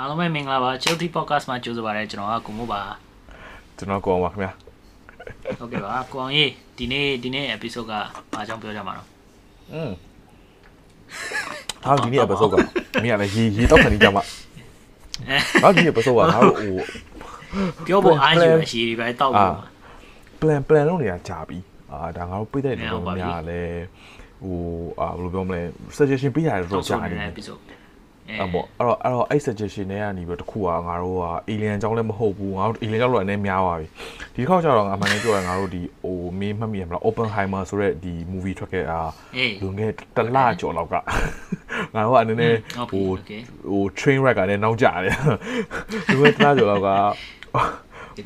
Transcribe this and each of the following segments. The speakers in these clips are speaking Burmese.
အားလုံးပဲမင်္ဂလာပါ Chilty Podcast မှာကြိုဆိုပါရစေကျွန်တော်ကကိုမို့ပါကျွန်တော်ကောင်းပါခင်ဗျာဟုတ်ကဲ့ပါကိုအောင်ကြီးဒီနေ့ဒီနေ့ episode ကဘာကြောင့်ပြောကြမှာတော့อืมဟာဒီနေ့ episode ကမင်းကလည်းရေရေတော့ခံနေကြမှာဟာဒီနေ့ episode ကငါတို့ဟိုပြောဖို့အားရရရှိတွေပဲတောက်လို့ plan plan လုပ်နေတာကြာပြီအာဒါငါတို့ပြတဲ့နေတော့များလဲဟိုအာဘယ်လိုပြောမလဲ suggestion ပေးရတယ်တော့ကြာနေတယ် episode အဲ့ပေါ့အဲ့တော့အဲ့တော့အဲ့ suggestion တွေကနေပြီးတော့တခုကငါတို့က alien အကြောင်းလည်းမဟုတ်ဘူးငါတို့ alien ကြောင့်လို့အနေများသွားပြီဒီတစ်ခေါက်ကျတော့ငါမှန်နေပြောရင်ငါတို့ဒီဟိုမင်းမှတ်မိရမလား Oppenheimer ဆိုတဲ့ဒီ movie ထွက်ခဲ့တာအေးလွန်ခဲ့တလကျော်လောက်ကငါတို့ကအနေနဲ့ဟိုဟို train wreck ကလည်းနောက်ကျတယ်လွန်ခဲ့တလကျော်လောက်က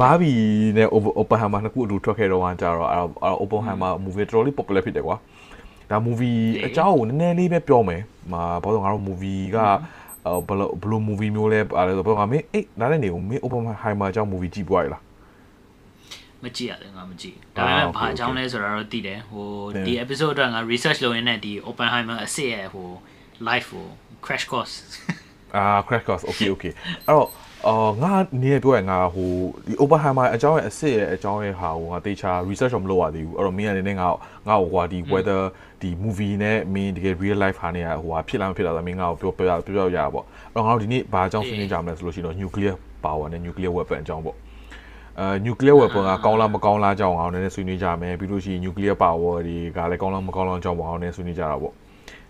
ဘာဘီနဲ့ Oppenheimer နှစ်ခုအတူထွက်ခဲ့တော့ကကြတော့အဲ့တော့ Oppenheimer movie တော်တော်လေး popular ဖြစ်တယ်ကွာ ဒါ movie အကြောင်းကိုနည်းနည်းလေးပဲပြောမယ်မှာဘာလို့ငါတို့ movie ကဘယ်လိုဘယ်လို movie မျိုးလဲအဲ့ဒါဆိုတော့ငါမင်းအေးနားနေနေကိုမင်း Oppenheimer အကြောင်း movie ကြည့်ပွားရလားမကြည့်ရတယ်ငါမကြည့်ဒါပေမဲ့ဘာအကြောင်းလဲဆိုတာတော့သိတယ်ဟိုဒီ episode အတွက်ငါ research လုပ်ရင်းနဲ့ဒီ Oppenheimer အစစ်ရဲ့ဟို live ဟို crash course အာ crash course okay okay အဲ့တော့ အော်ငါနေပြောရငါဟိုဒီ Oppenheimer အကြောင်းရဲ့အစ်စ်ရဲ့အကြောင်းရဲ့ဟာဟိုငါတေချာ research တော့မလုပ်ရသေးဘူးအဲ့တော့မင်းအနေနဲ့ငါငါဟိုဟာဒီ weather ဒီ movie နဲ့မင်းတကယ် real life ဟာနေရဟိုဟာဖြစ်လာမဖြစ်လာဆိုမင်းငါ့ကိုပြောပြောပြောရပါပေါ့အဲ့တော့ငါတို့ဒီနေ့ဘာအကြောင်းဆွေးနွေးကြမလဲဆိုလို့ရှိရင်တော့ nuclear power နဲ့ nuclear weapon အကြောင်းပေါ့အဲ nuclear weapon ကကောင်းလားမကောင်းလားအကြောင်းအောင်နည်းနည်းဆွေးနွေးကြမယ်ပြီးလို့ရှိရင် nuclear power တွေကလည်းကောင်းလားမကောင်းလားအကြောင်းပေါ့အောင်နည်းဆွေးနွေးကြတာပေါ့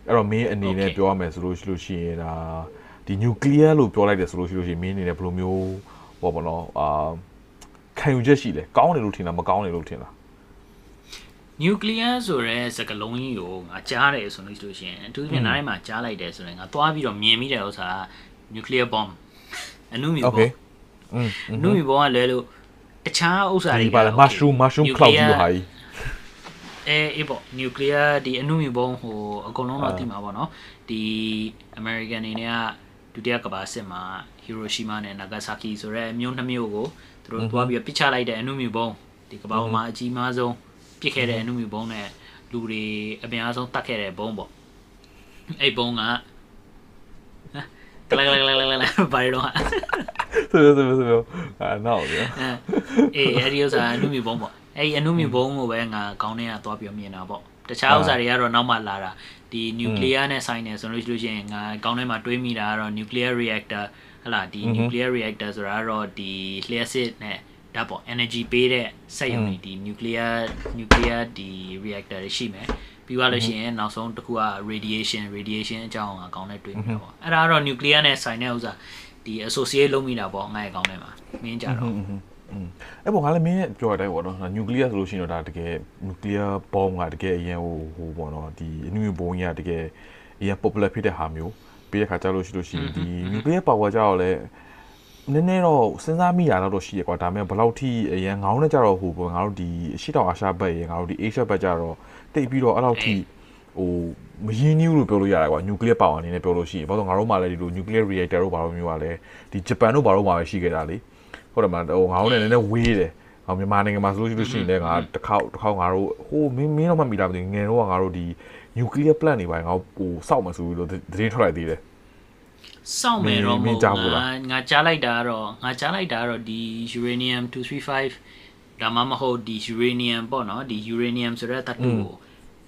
အဲ့တော့မင်းအနေနဲ့ပြောရမယ်ဆိုလို့ရှိလို့ရှိရင်ဒါ ဒီနျူကလ িয়ার လို့ပြောလိုက်တယ်ဆိုလို့ရှိလို့ရှိရင်မင်းအနေနဲ့ဘယ်လိုမျိုးဟောပေါ့နော်အာခံယူချက်ရှိလဲကောင်းတယ်လို့ထင်လားမကောင်းတယ်လို့ထင်လားနျူကလ িয়ার ဆိုတဲ့စကလုံးကြီးကိုငါကြားတယ်ဆိုလို့ရှိလို့ရှင်အထူးသဖြင့်နားထဲမှာကြားလိုက်တယ်ဆိုရင်ငါသွားပြီးတော့မြင်မိတဲ့ဥစ္စာနျူကလ িয়ার bomb အနုမီဘောအနုမီဘောကလဲလို့တခြားဥစ္စာတွေကမတ်ရှရူးမတ်ရှရူး cloud ကြီးဟာကြီးအဲအေးပေါ့နျူကလ িয়ার ဒီအနုမီဘောဟိုအကုန်လုံးတော့သိမှာပေါ့နော်ဒီ American နေနဲ့က ဒုတိယကမ္ဘာစစ်မှာ Hiroshima နဲ့ Nagasaki ဆိုရဲမြို့နှစ်မြို့ကိုသူတို့သွားပြီးပစ်ချလိုက်တဲ့အနုမြူ bomb ဒီကမ္ဘာပေါ်မှာအကြီးမားဆုံးပစ်ခဲ့တဲ့အနုမြူ bomb နဲ့လူတွေအများဆုံးတတ်ခဲ့တဲ့ bomb ပေါ့အဲ့ bomb ကကလကလကလကလဘာလို့ဆိုဆိုဆိုဆိုအာနောက်တယ်အေးအဲ့ဒီဥစ္စာအနုမြူဘုံပေါ့အဲ့ဒီအနုမြူဘုံကိုပဲငါကောင်းနေတာသွားပြီးမြင်တာပေါ့တခြားဥစ္စာတွေကတော့နောက်မှလာတာ ဒီ nuclear နဲ့ဆိုင်နေဆိုလို့ရှိလို့ရှိရင်ငါကောင်းထဲမှာတွေးမိတာကတော့ nuclear reactor ဟလာဒီ nuclear reactor ဆိုတာကတော့ဒီလျှက်စစ်နဲ့ဒါပေါ့ energy ပေးတဲ့စက်ရုံတွေဒီ nuclear nuclear ဒီ reactor တွေရှိမယ်ပြီးသွားလို့ရှိရင်နောက်ဆုံးတစ်ခုက radiation radiation အကြောင်းအကောင်းနဲ့တွေးမိတာပေါ့အဲ့ဒါကတော့ nuclear နဲ့ဆိုင်တဲ့ဥစ္စာဒီ associate လုပ်မိတာပေါ့ငါ့ရဲ့ကောင်းထဲမှာမင်းကြတော့ အဲ့ပေါ်ငါလည်းမင်းပြောရတဲ့ပေါ့နော်နျူကလ িয়ার ဆိုလို့ရှိရင်တော့ဒါတကယ်နျူကလ িয়ার ဘောမ်ကတကယ်အရင်ဟိုဟိုပေါ့နော်ဒီအနည်းဘုံကြီးကတကယ်အရင် popular ဖြစ်တဲ့ဟာမျိုးပြီးတဲ့ခါကျလို့ရှိလို့ရှိရင်ဒီနျူကလ িয়ার power ကြောက်လဲနည်းနည်းတော့စဉ်းစားမိရတော့ရှိရကွာဒါပေမဲ့ဘယ်လောက်ထိအရင်ငောင်းနဲ့ကြတော့ဟိုပေါ့ငါတို့ဒီအရှိတောင်အာရှဘက်ရေငါတို့ဒီ Asia ဘက်ကြတော့တိတ်ပြီးတော့အဲ့လောက်ထိဟိုမရင်းနှီးလို့ပြောလို့ရတယ်ကွာနျူကလ িয়ার power အနေနဲ့ပြောလို့ရှိရင်ဘာလို့ငါတို့မှလည်းဒီလို nuclear reactor တို့ဘာလို့မျိုးကလည်းဒီဂျပန်တို့ဘာလို့မှပဲရှိခဲ့တာလေ ဟုတ်တယ်မလားဟိုငါတို့လည်းနည်းနည်းဝေးတယ်ဟောမြန်မာနိုင်ငံမှာဆိုလို့ရှိရင်လည်းငါတစ်ခေါက်တစ်ခေါက်ငါတို့ဟိုမင်းမင်းတော့မှမိတာမသိငယ်တော့ငါတို့ဒီ nuclear plant တွေပါငါဟိုစောက်မှဆိုပြီးတော့သတင်းထွက်လိုက်သေးတယ်စောင့်မယ်တော့မမဟုတ်င်းကြားဘူးလားငါငါကြားလိုက်တာကတော့ငါကြားလိုက်တာကတော့ဒီ uranium 235ဒါမှမဟုတ်ဒီ uranium ပေါ့နော်ဒီ uranium ဆိုတဲ့သတ္တုကို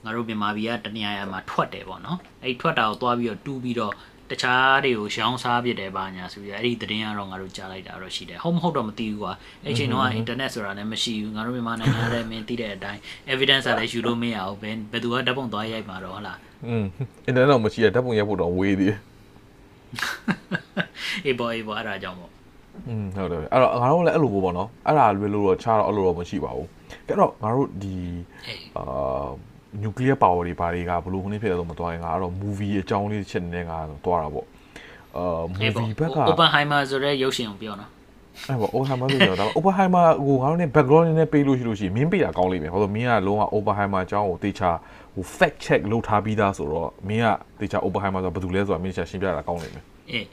ငါတို့မြန်မာပြည်ကတနေရာရာမှာထွက်တယ်ပေါ့နော်အဲ့ထွက်တာကိုသွားပြီးတော့တူးပြီးတော့ တခြားတွေကိုရှောင်းစားပြစ်တယ်ပါညာဆိုပြီးအဲ့ဒီသတင်းကတော့ငါတို့ကြားလိုက်တာတော့ရှိတယ်ဟုတ်မဟုတ်တော့မသိဘူးကွာအဲ့ချိန်တော့ internet ဆိုတာလည်းမရှိဘူးငါတို့မြန်မာနိုင်ငံလည်းမင်းသိတဲ့အတိုင်း evidence ကလည်းယူလို့မရဘူးဘယ်ဘယ်သူကဓာတ်ပုံသွားရိုက်မှာတော့ဟုတ်လား อืม internet တော့မရှိရဓာတ်ပုံရိုက်ဖို့တော့ဝေးသေးတယ် အေးပေါ်အေးပေါ်အဲ့ဒါကြောင့်ပေါ့ อืมဟုတ်တယ်အဲ့တော့ငါတို့လည်းအဲ့လိုပေါ့နော်အဲ့ဒါလွယ်လို့တော့ခြားတော့အဲ့လိုတော့မရှိပါဘူးအဲ့တော့ငါတို့ဒီ အေး အာ nuclear power တွေဘာတွေကဘလို့ခင်းဖြစ်တယ်ဆိုမသွားရင်ငါအဲ့တော့ movie အကြောင်းလေးတစ်ချက်နဲ့ငါသွားတာပေါ့အာအေးပေါ့ movie ဘက်က Oppenheimer ဆိုတဲ့ရုပ်ရှင်ကိုပြောနော်အဲ့ပေါ့ Oppenheimer ဆိုတော့ဒါ Oppenheimer ဟိုငါတို့ ਨੇ background နဲ့ပေးလို့ရှိလို့ရှိရင်မင်းပေးတာကောင်းလိမ့်မယ်ဟောဆိုမင်းကလုံးဝ Oppenheimer အကြောင်းကိုတေချာဟို fact check လုပ်ထားပြီးသားဆိုတော့မင်းကတေချာ Oppenheimer ဆိုတော့ဘာတူလဲဆိုတာမင်းချာရှင်းပြတာကောင်းလိမ့်မယ်အေး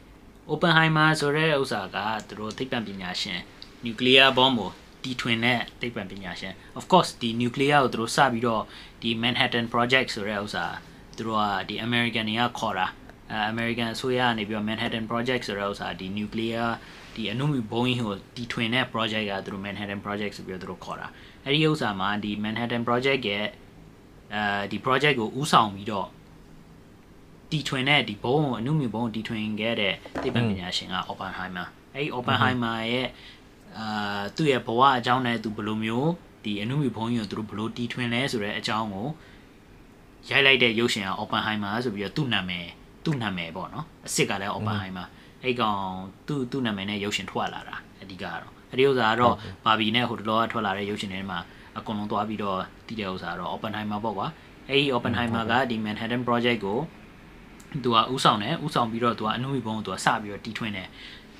Oppenheimer ဆိုတဲ့ဥစ္စာကသူတို့သိပ္ပံပညာရှင် nuclear bomb ကို တီထွင်တဲ့သိပ္ပံပညာရှင် of course ဒီ nuclear ကိုသူတို့စပြီးတော့ဒီ Manhattan project ဆိုတဲ့ဥစ္စာသူတို့ကဒီ American တွေကခေါ်တာအဲအဲ American အစိုးရကနေပြီးတော့ Manhattan Project ဆိုတဲ့ဥစ္စာဒီ nuclear ဒီအနုမြူဘုံကြီးကိုတီထွင်တဲ့ project ကသူတို့ Manhattan Project ဆိုပြီးတော့သူတို့ခေါ်တာအဲ့ဒီဥစ္စာမှာဒီ Manhattan Project ရဲ့အဲဒီ project ကိုဥဆောင်ပြီးတော့တီထွင်တဲ့ဒီဘုံကိုအနုမြူဘုံကိုတီထွင်ခဲ့တဲ့သိပ္ပံပညာရှင်က Oppenheimer အဲ့ဒီ Oppenheimer ရဲ့ အာသူ့ရဲ့ဘဝအကြောင်းနဲ့သူဘယ်လိုမျိုးဒီအနုမြူဘုံကြီးကိုသူတို့ဘယ်လိုတီထွင်လဲဆိုတဲ့အကြောင်းကိုရိုက်လိုက်တဲ့ရုပ်ရှင်က Oppenheimer ဆိုပြီးတော့သူ့နာမည်သူ့နာမည်ပေါ့နော်အစ်စ်ကလည်း Oppenheimer အဲ့ကောင်သူ့သူ့နာမည်နဲ့ရုပ်ရှင်ထွက်လာတာအဓိကကတော့အဲ့ဒီဥစ္စာကတော့ဘာဘီနဲ့ဟိုတလောကထွက်လာတဲ့ရုပ်ရှင်တွေမှာအကုန်လုံးသွားပြီးတော့တည်တဲ့ဥစ္စာကတော့ Oppenheimer ပေါ့ကွာအဲ့ဒီ Oppenheimer ကဒီ Manhattan Project ကိုသူကဥဆောင်တယ်ဥဆောင်ပြီးတော့သူကအနုမြူဘုံကိုသူကစပြီးတော့တီထွင်တယ်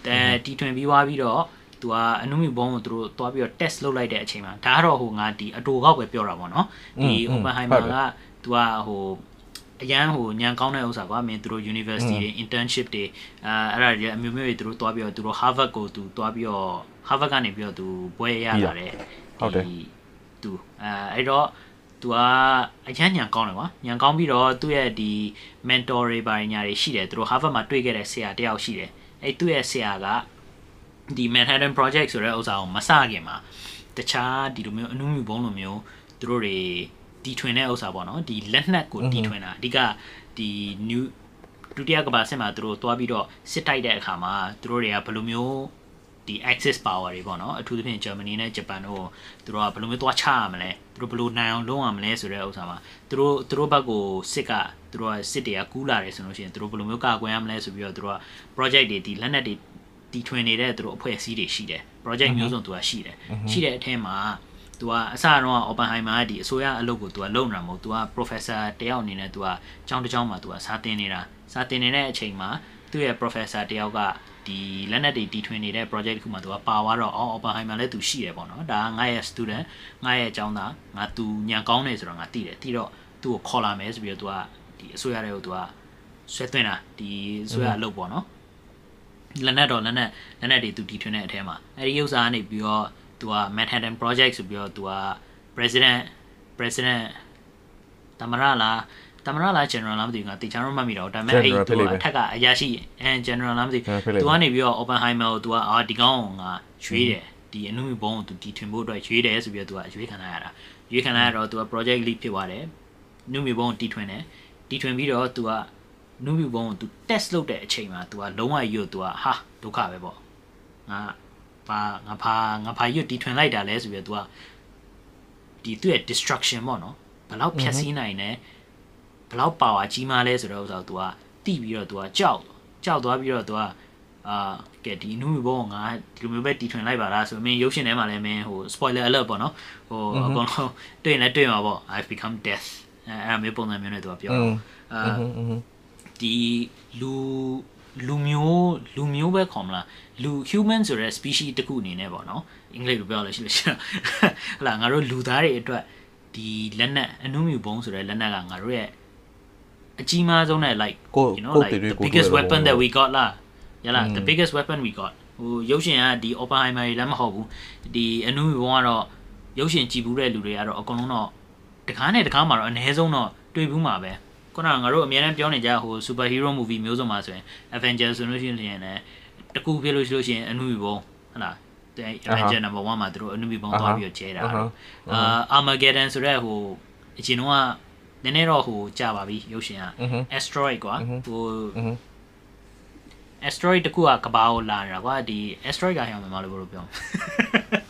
အဲတီထွင်ပြီးသွားပြီးတော့ သူကအနုမြူဘုံကိုသူတို့သွားပြီးတော့ test လုပ်လိုက်တဲ့အချိန်မှာဒါကတော့ဟိုငါဒီအတူကောက်ပဲပြောတာပေါ့နော်ဒီ Oppenheimer ကသူကဟိုအရန်ဟိုညံကောင်းတဲ့ဥစ္စာကွာမင်းသူတို့ university တွေ internship တွေအဲအဲ့ဒါတွေအမျိုးမျိုးတွေသူတို့သွားပြီးတော့သူတို့ Harvard ကိုသူသွားပြီးတော့ Harvard ကနေပြီးတော့သူဘွဲရလာတယ်ဟုတ်တယ်သူအဲအဲ့တော့သူကအရန်ညံကောင်းတယ်ကွာညံကောင်းပြီးတော့သူ့ရဲ့ဒီ mentor တွေပါညာတွေရှိတယ်သူတို့ Harvard မှာတွေ့ခဲ့တဲ့ဆရာတယောက်ရှိတယ်အဲ့သူ့ရဲ့ဆရာက ဒီ Manhattan Project ဆိုတဲ့ဥစ္စာကိုမစခင်မှာတခြားဒီလိုမျိုးအနုမြူဘုံလိုမျိုးသူတို့တွေတီထွင်တဲ့ဥစ္စာပေါ့နော်ဒီလက်နက်ကိုတီထွင်တာအဓိကဒီ new ဒုတိယကမ္ဘာစစ်မှာသူတို့တွားပြီးတော့စစ်တိုက်တဲ့အခါမှာသူတို့တွေကဘယ်လိုမျိုးဒီ access power တွေပေါ့နော်အထူးသဖြင့် Germany နဲ့ Japan တို့သူတို့ကဘယ်လိုမျိုးသွားချရမလဲသူတို့ဘယ်လိုနိုင်အောင်လုပ်ရမလဲဆိုတဲ့ဥစ္စာမှာသူတို့သူတို့ဘက်ကိုစစ်ကသူတို့ကစစ်တွေကကူးလာတယ်ဆိုလို့ရှိရင်သူတို့ဘယ်လိုမျိုးကာကွယ်ရမလဲဆိုပြီးတော့သူတို့က project တွေဒီလက်နက်တွေ တီထွင်နေတဲ့သူတို့အဖွဲ့အစည်းတွေရှိတယ် project မျိုးစုံသူကရှိတယ်ရှိတဲ့အထက်မှာသူကအစတော့ Oppenheimer ကဒီအစိုးရအလုပ်ကိုသူကလုပ်နေတာမဟုတ်သူက professor တယောက်အနေနဲ့သူကကျောင်းတစ်ကျောင်းမှာသူကစာသင်နေတာစာသင်နေတဲ့အချိန်မှာသူ့ရဲ့ professor တယောက်ကဒီလက်နက်တွေတီထွင်နေတဲ့ project တစ်ခုမှာသူကပါသွားတော့အော် Oppenheimer လည်းသူရှိတယ်ပေါ့နော်ဒါကငါရဲ့ student ငါရဲ့အကြောင်းသားငါသူညံကောင်းနေဆိုတော့ငါသိတယ်သိတော့သူ့ကိုခေါ်လာမယ်ဆိုပြီးတော့သူကဒီအစိုးရတွေကိုသူကဆွဲသွင်းတာဒီအစိုးရအလုပ်ပေါ့နော် လက်နက်တော့လက်နက်လက်နက်တွေသူတီထွင်တဲ့အထဲမှာအဲဒီဥစ္စာကနေပြီးတော့သူက Manhattan Project ဆိုပြီးတော့သူက president president တမရလားတမရလား general လားမသိဘူးငါတေချာတော့မှတ်မိတော့ဒါပေမဲ့အဲ့သူကအထက်ကအရာရှိအဲ general လားမသိဘူးသူကနေပြီးတော့ Oppenheimer ကိုသူကအာဒီကောင်ကရွေးတယ်ဒီအနုမြဘုံကိုသူတီထွင်ဖို့အတွက်ရွေးတယ်ဆိုပြီးတော့သူကရွေးခံလိုက်ရတာရွေးခံလိုက်ရတော့သူက project lead ဖြစ်သွားတယ်နုမြဘုံကိုတီထွင်တယ်တီထွင်ပြီးတော့သူက နုမြဘုံကိုသူ test လုပ်တဲ့အချိန်မှာသူကလုံးဝကြီးကိုသူကဟာဒုက္ခပဲပေါ့ငါဘာငါဖာငါဖာရွတ်တီထွင်လိုက်တာလဲဆိုပြီးတော့ तू ဒီသူ့ရဲ့ destruction ပေါ့နော်ဘယ်လောက်ဖြတ်စည်းနိုင်လဲဘယ်လောက် power ကြီးမားလဲဆိုတော့ဥစ္စာ तू ကတိပြီးတော့ तू ကကြောက်ကြောက်သွားပြီးတော့ तू ကအာကဲဒီနူးဘောငါဒီလိုမျိုးပဲတီထွင်လိုက်ပါလားဆိုမင်းရုပ်ရှင်ထဲမှာလည်းမင်းဟို spoiler alert ပေါ့နော်ဟိုအကုန်လုံးတွေ့ရင်လည်းတွေ့မှာပေါ့ I've become death အဲအဲ့မျိုးပုံစံမျိုးနဲ့သူကပြောအာ ဒီလူလူမျိုးလူမျိုးပဲခေါ်မလားလူ human ဆိုတဲ့ species တစ်ခုအနေနဲ့ပေါ့နော်အင်္ဂလိပ်လိုပြောလို့ရှိလို့ရှိရင်ဟလာငါတို့လူသားတွေအတွက်ဒီလက်နက်အနုမြူဘုံဆိုတဲ့လက်နက်ကငါတို့ရဲ့အကြီးမားဆုံးနဲ့ like you know like the biggest weapon that we got လားရလား the biggest weapon we got ဟိုရုပ်ရှင်ကဒီ Oppenheimer လည်းမဟုတ်ဘူးဒီအနုမြူဘုံကတော့ရုပ်ရှင်ကြည့်ဘူးတဲ့လူတွေကတော့အကုန်လုံးတော့တကားနဲ့တကားမှာတော့အနည်းဆုံးတော့တွေ့ဘူးမှာပဲ ခုနကငါတို့အများအားပြောနေကြဟို super hero movie မျိုးစုံမှာဆိုရင် Avengers ဆိုလို့ရှိရင်လည်းတကူဖြစ်လို့ရှိလို့ရှိရင်အနုမြဘုံဟုတ်လားတဲ့ Avenger number 1မှာသူတို့အနုမြဘုံသွားပြီးတော့ကျဲတာအာ Armageddon ဆိုတဲ့ဟိုအရင်တော့နည်းနည်းတော့ဟိုကြာပါပြီရုပ်ရှင်က asteroid ကွာဟို asteroid တခုကကဘာကိုလာနေတာကွာဒီ asteroid ကဟိုမှာလို့ဘယ်လိုပြော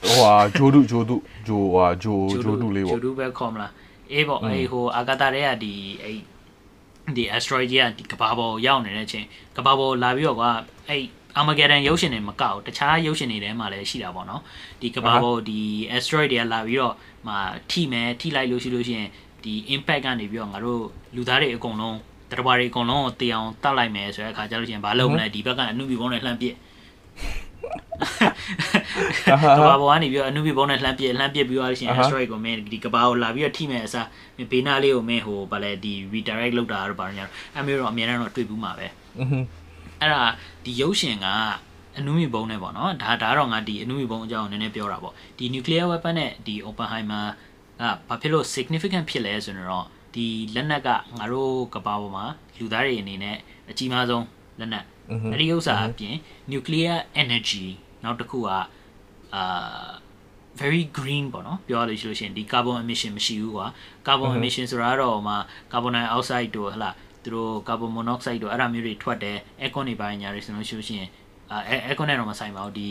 ဟိုဟာဂျိုဒုဂျိုဒုဂျိုဟာဂျိုဂျိုဒုလေးပေါ့ဂျိုဒုပဲခေါ်မလားအေးပေါ့အေးဟိုအာဂတာတွေကဒီအဲ့ ဒီ asteroid ကြီးကဒီကဘာပေါ်ရောက်နေတဲ့အချိန်ကဘာပေါ်လာပြီးတော့ကအဲ့ Armageddon ရုပ်ရှင်တွေမကောက်တခြားရုပ်ရှင်တွေထဲမှာလည်းရှိတာပေါ့နော်ဒီကဘာပေါ်ဒီ asteroid တွေကလာပြီးတော့မှထိမယ်ထိလိုက်လို့ရှိလို့ရှိရင်ဒီ impact ကနေပြီးတော့ငါတို့လူသားတွေအကုန်လုံးတရဘာတွေအကုန်လုံးကိုတေအောင်တတ်လိုက်မယ်ဆိုတဲ့အခါကျလို့ရှိရင်ဘာလုပ်မလဲဒီဘက်ကအနုဘီဘုံနဲ့လှမ်းပစ် ကဘာပေါ်ကနေပြီးတော့အနုဘီဘုံနဲ့လှမ်းပစ်လှမ်းပစ်ပြီးတော့ရှင် asteroid ကိုမင်းဒီကဘာကိုလာပြီးတော့ထိမယ်အစားဘေးနားလေးကိုမင်းဟိုဗာလဲဒီ redirect လုပ်တာတော့ဗာညာအမျိုးတော့အများတော့တွေ့ဘူးမှာပဲအဲ့ဒါဒီရုပ်ရှင်ကအနုမြဘုံနဲ့ပေါ့နော်ဒါဒါတော့ငါဒီအနုမြဘုံအကြောင်းနည်းနည်းပြောတာပေါ့ဒီ nuclear weapon နဲ့ဒီ Oppenheimer ကဘာဖြစ်လို့ significant ဖြစ်လဲဆိုတော့ဒီလက်နက်ကငါတို့ကဘာပေါ်မှာလူသားတွေအနေနဲ့အကြီးမားဆုံးလက်နက် အဲ့ဒီဥစ္စာအပြင် nuclear energy နောက်တစ်ခုကအာ very green ပေါ့နော်ပြောရလို့ရှိလို့ရှိရင်ဒီ carbon emission မရှိဘူးကွာ carbon emission ဆိုတာကတော့ဟိုမှာ carbon dioxide တို့ဟလာသူတို့ carbon monoxide တို့အဲ့ဒါမျိုးတွေထွက်တယ် aircon တွေပိုင်းညာတွေဆိုလို့ရှိလို့ရှိရင်အဲ aircon နဲ့တော့မဆိုင်ပါဘူးဒီ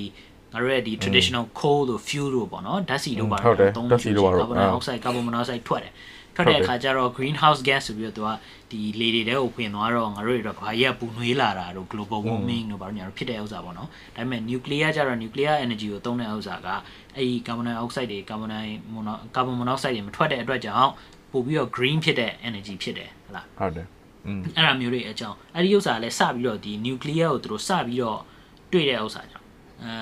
ငါတို့ရဲ့ဒီ traditional coal တို့ fuel တို့ပေါ့နော်ဓာတ်ဆီတို့ပါတော့သုံးဓာတ်ဆီတို့ပါတော့ carbon dioxide carbon monoxide ထွက်တယ် ထွက်တဲ့အခါကျတော့ greenhouse gas ဆိုပြီးတော့သူကဒီလေတွေတဲကိုပြင်သွားတော့ငါတို့တွေတော့ဘာကြီးကပူနွေးလာတာတို့ global warming တို့ဘာလို့ညာတို့ဖြစ်တဲ့ဥစ္စာပေါ့နော်ဒါပေမဲ့ nuclear ကျတော့ nuclear energy ကိုသုံးတဲ့ဥစ္စာကအဲ့ဒီ carbon dioxide တွေ carbon mono carbon monoxide တွေမထွက်တဲ့အတွက်ကြောင့်ပို့ပြီးတော့ green ဖြစ်တဲ့ energy ဖြစ်တယ်ဟုတ်လားဟုတ်တယ်อืมအဲ့ဒါမျိုးတွေအကြောင်းအဲ့ဒီဥစ္စာလည်းစပြီးတော့ဒီ nuclear ကိုသူတို့စပြီးတော့တွေ့တဲ့ဥစ္စာကြောင့်အဲ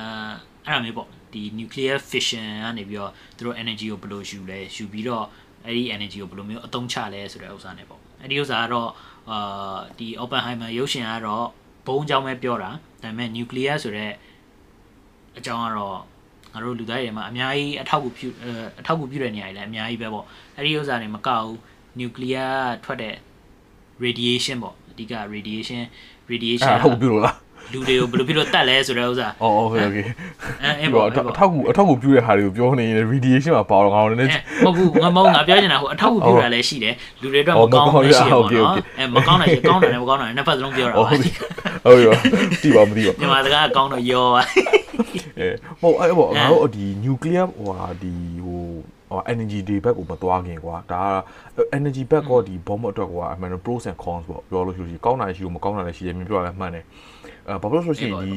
အဲ့ဒါမျိုးပေါ့ဒီ nuclear fission ကနေပြီးတော့သူတို့ energy ကိုဘယ်လိုယူလဲယူပြီးတော့ အဲ့ဒီ energy ကိုဘယ်လိုမျိုးအသုံးချလဲဆိုတဲ့ဥစ္စာနဲ့ပေါ့အဲ့ဒီဥစ္စာကတော့အာဒီ Oppenheimer ရုပ်ရှင်ကတော့ဘုံအကြောင်းပဲပြောတာဒါပေမဲ့ nuclear ဆိုတဲ့အကြောင်းကတော့ငါတို့လူသားတွေမှာအများကြီးအထောက်အကူပြုအထောက်အကူပြုတဲ့နေရာတွေလည်းအများကြီးပဲပေါ့အဲ့ဒီဥစ္စာတွေမကောက်ဘူး nuclear ထွက်တဲ့ radiation ပေါ့အဓိက radiation radiation အထောက်အကူပြုလို့လား လူတွေကိုဘယ်လိုဖြစ်လို့တတ်လဲဆိုတဲ့ဥစ္စာ။အော်โอเคโอเค။အဲအဲ့ပေါ့အထောက်ကူအထောက်ကူပြုတဲ့ဟာတွေကိုပြောနေရင် radiation မှာပါတော့ငါတို့လည်းမဟုတ်ဘူးငါမဟုတ်ငါပြောချင်တာဟိုအထောက်ကူပြုတာလည်းရှိတယ်လူတွေအတွက်မကောင်းဘူးရှိတယ်ပေါ့နော်အဲမကောင်းတာရှိကောင်းတယ်မကောင်းတာနှစ်ဖက်စလုံးပြောတာပါဟုတ်ပြီတီးပါမတီးပါမြန်မာစကားကောင်းတော့ရောပါအဲဟိုအဲ့ပေါ့ငါတို့ဒီ nuclear ဟိုဟာဒီဟိုဟို energy day back ကိုမသွားခင်ကွာဒါက energy back ကိုဒီ bomb အတွက်ကွာအမှန် pros and cons ပေါ့ပြောလို့ရှိလို့ရှိကောင်းတာရှိလို့မကောင်းတာလည်းရှိတယ်မြင်ပြောရလဲမှန်တယ် အဲဘာလို့ဆိုရှင်ဒီ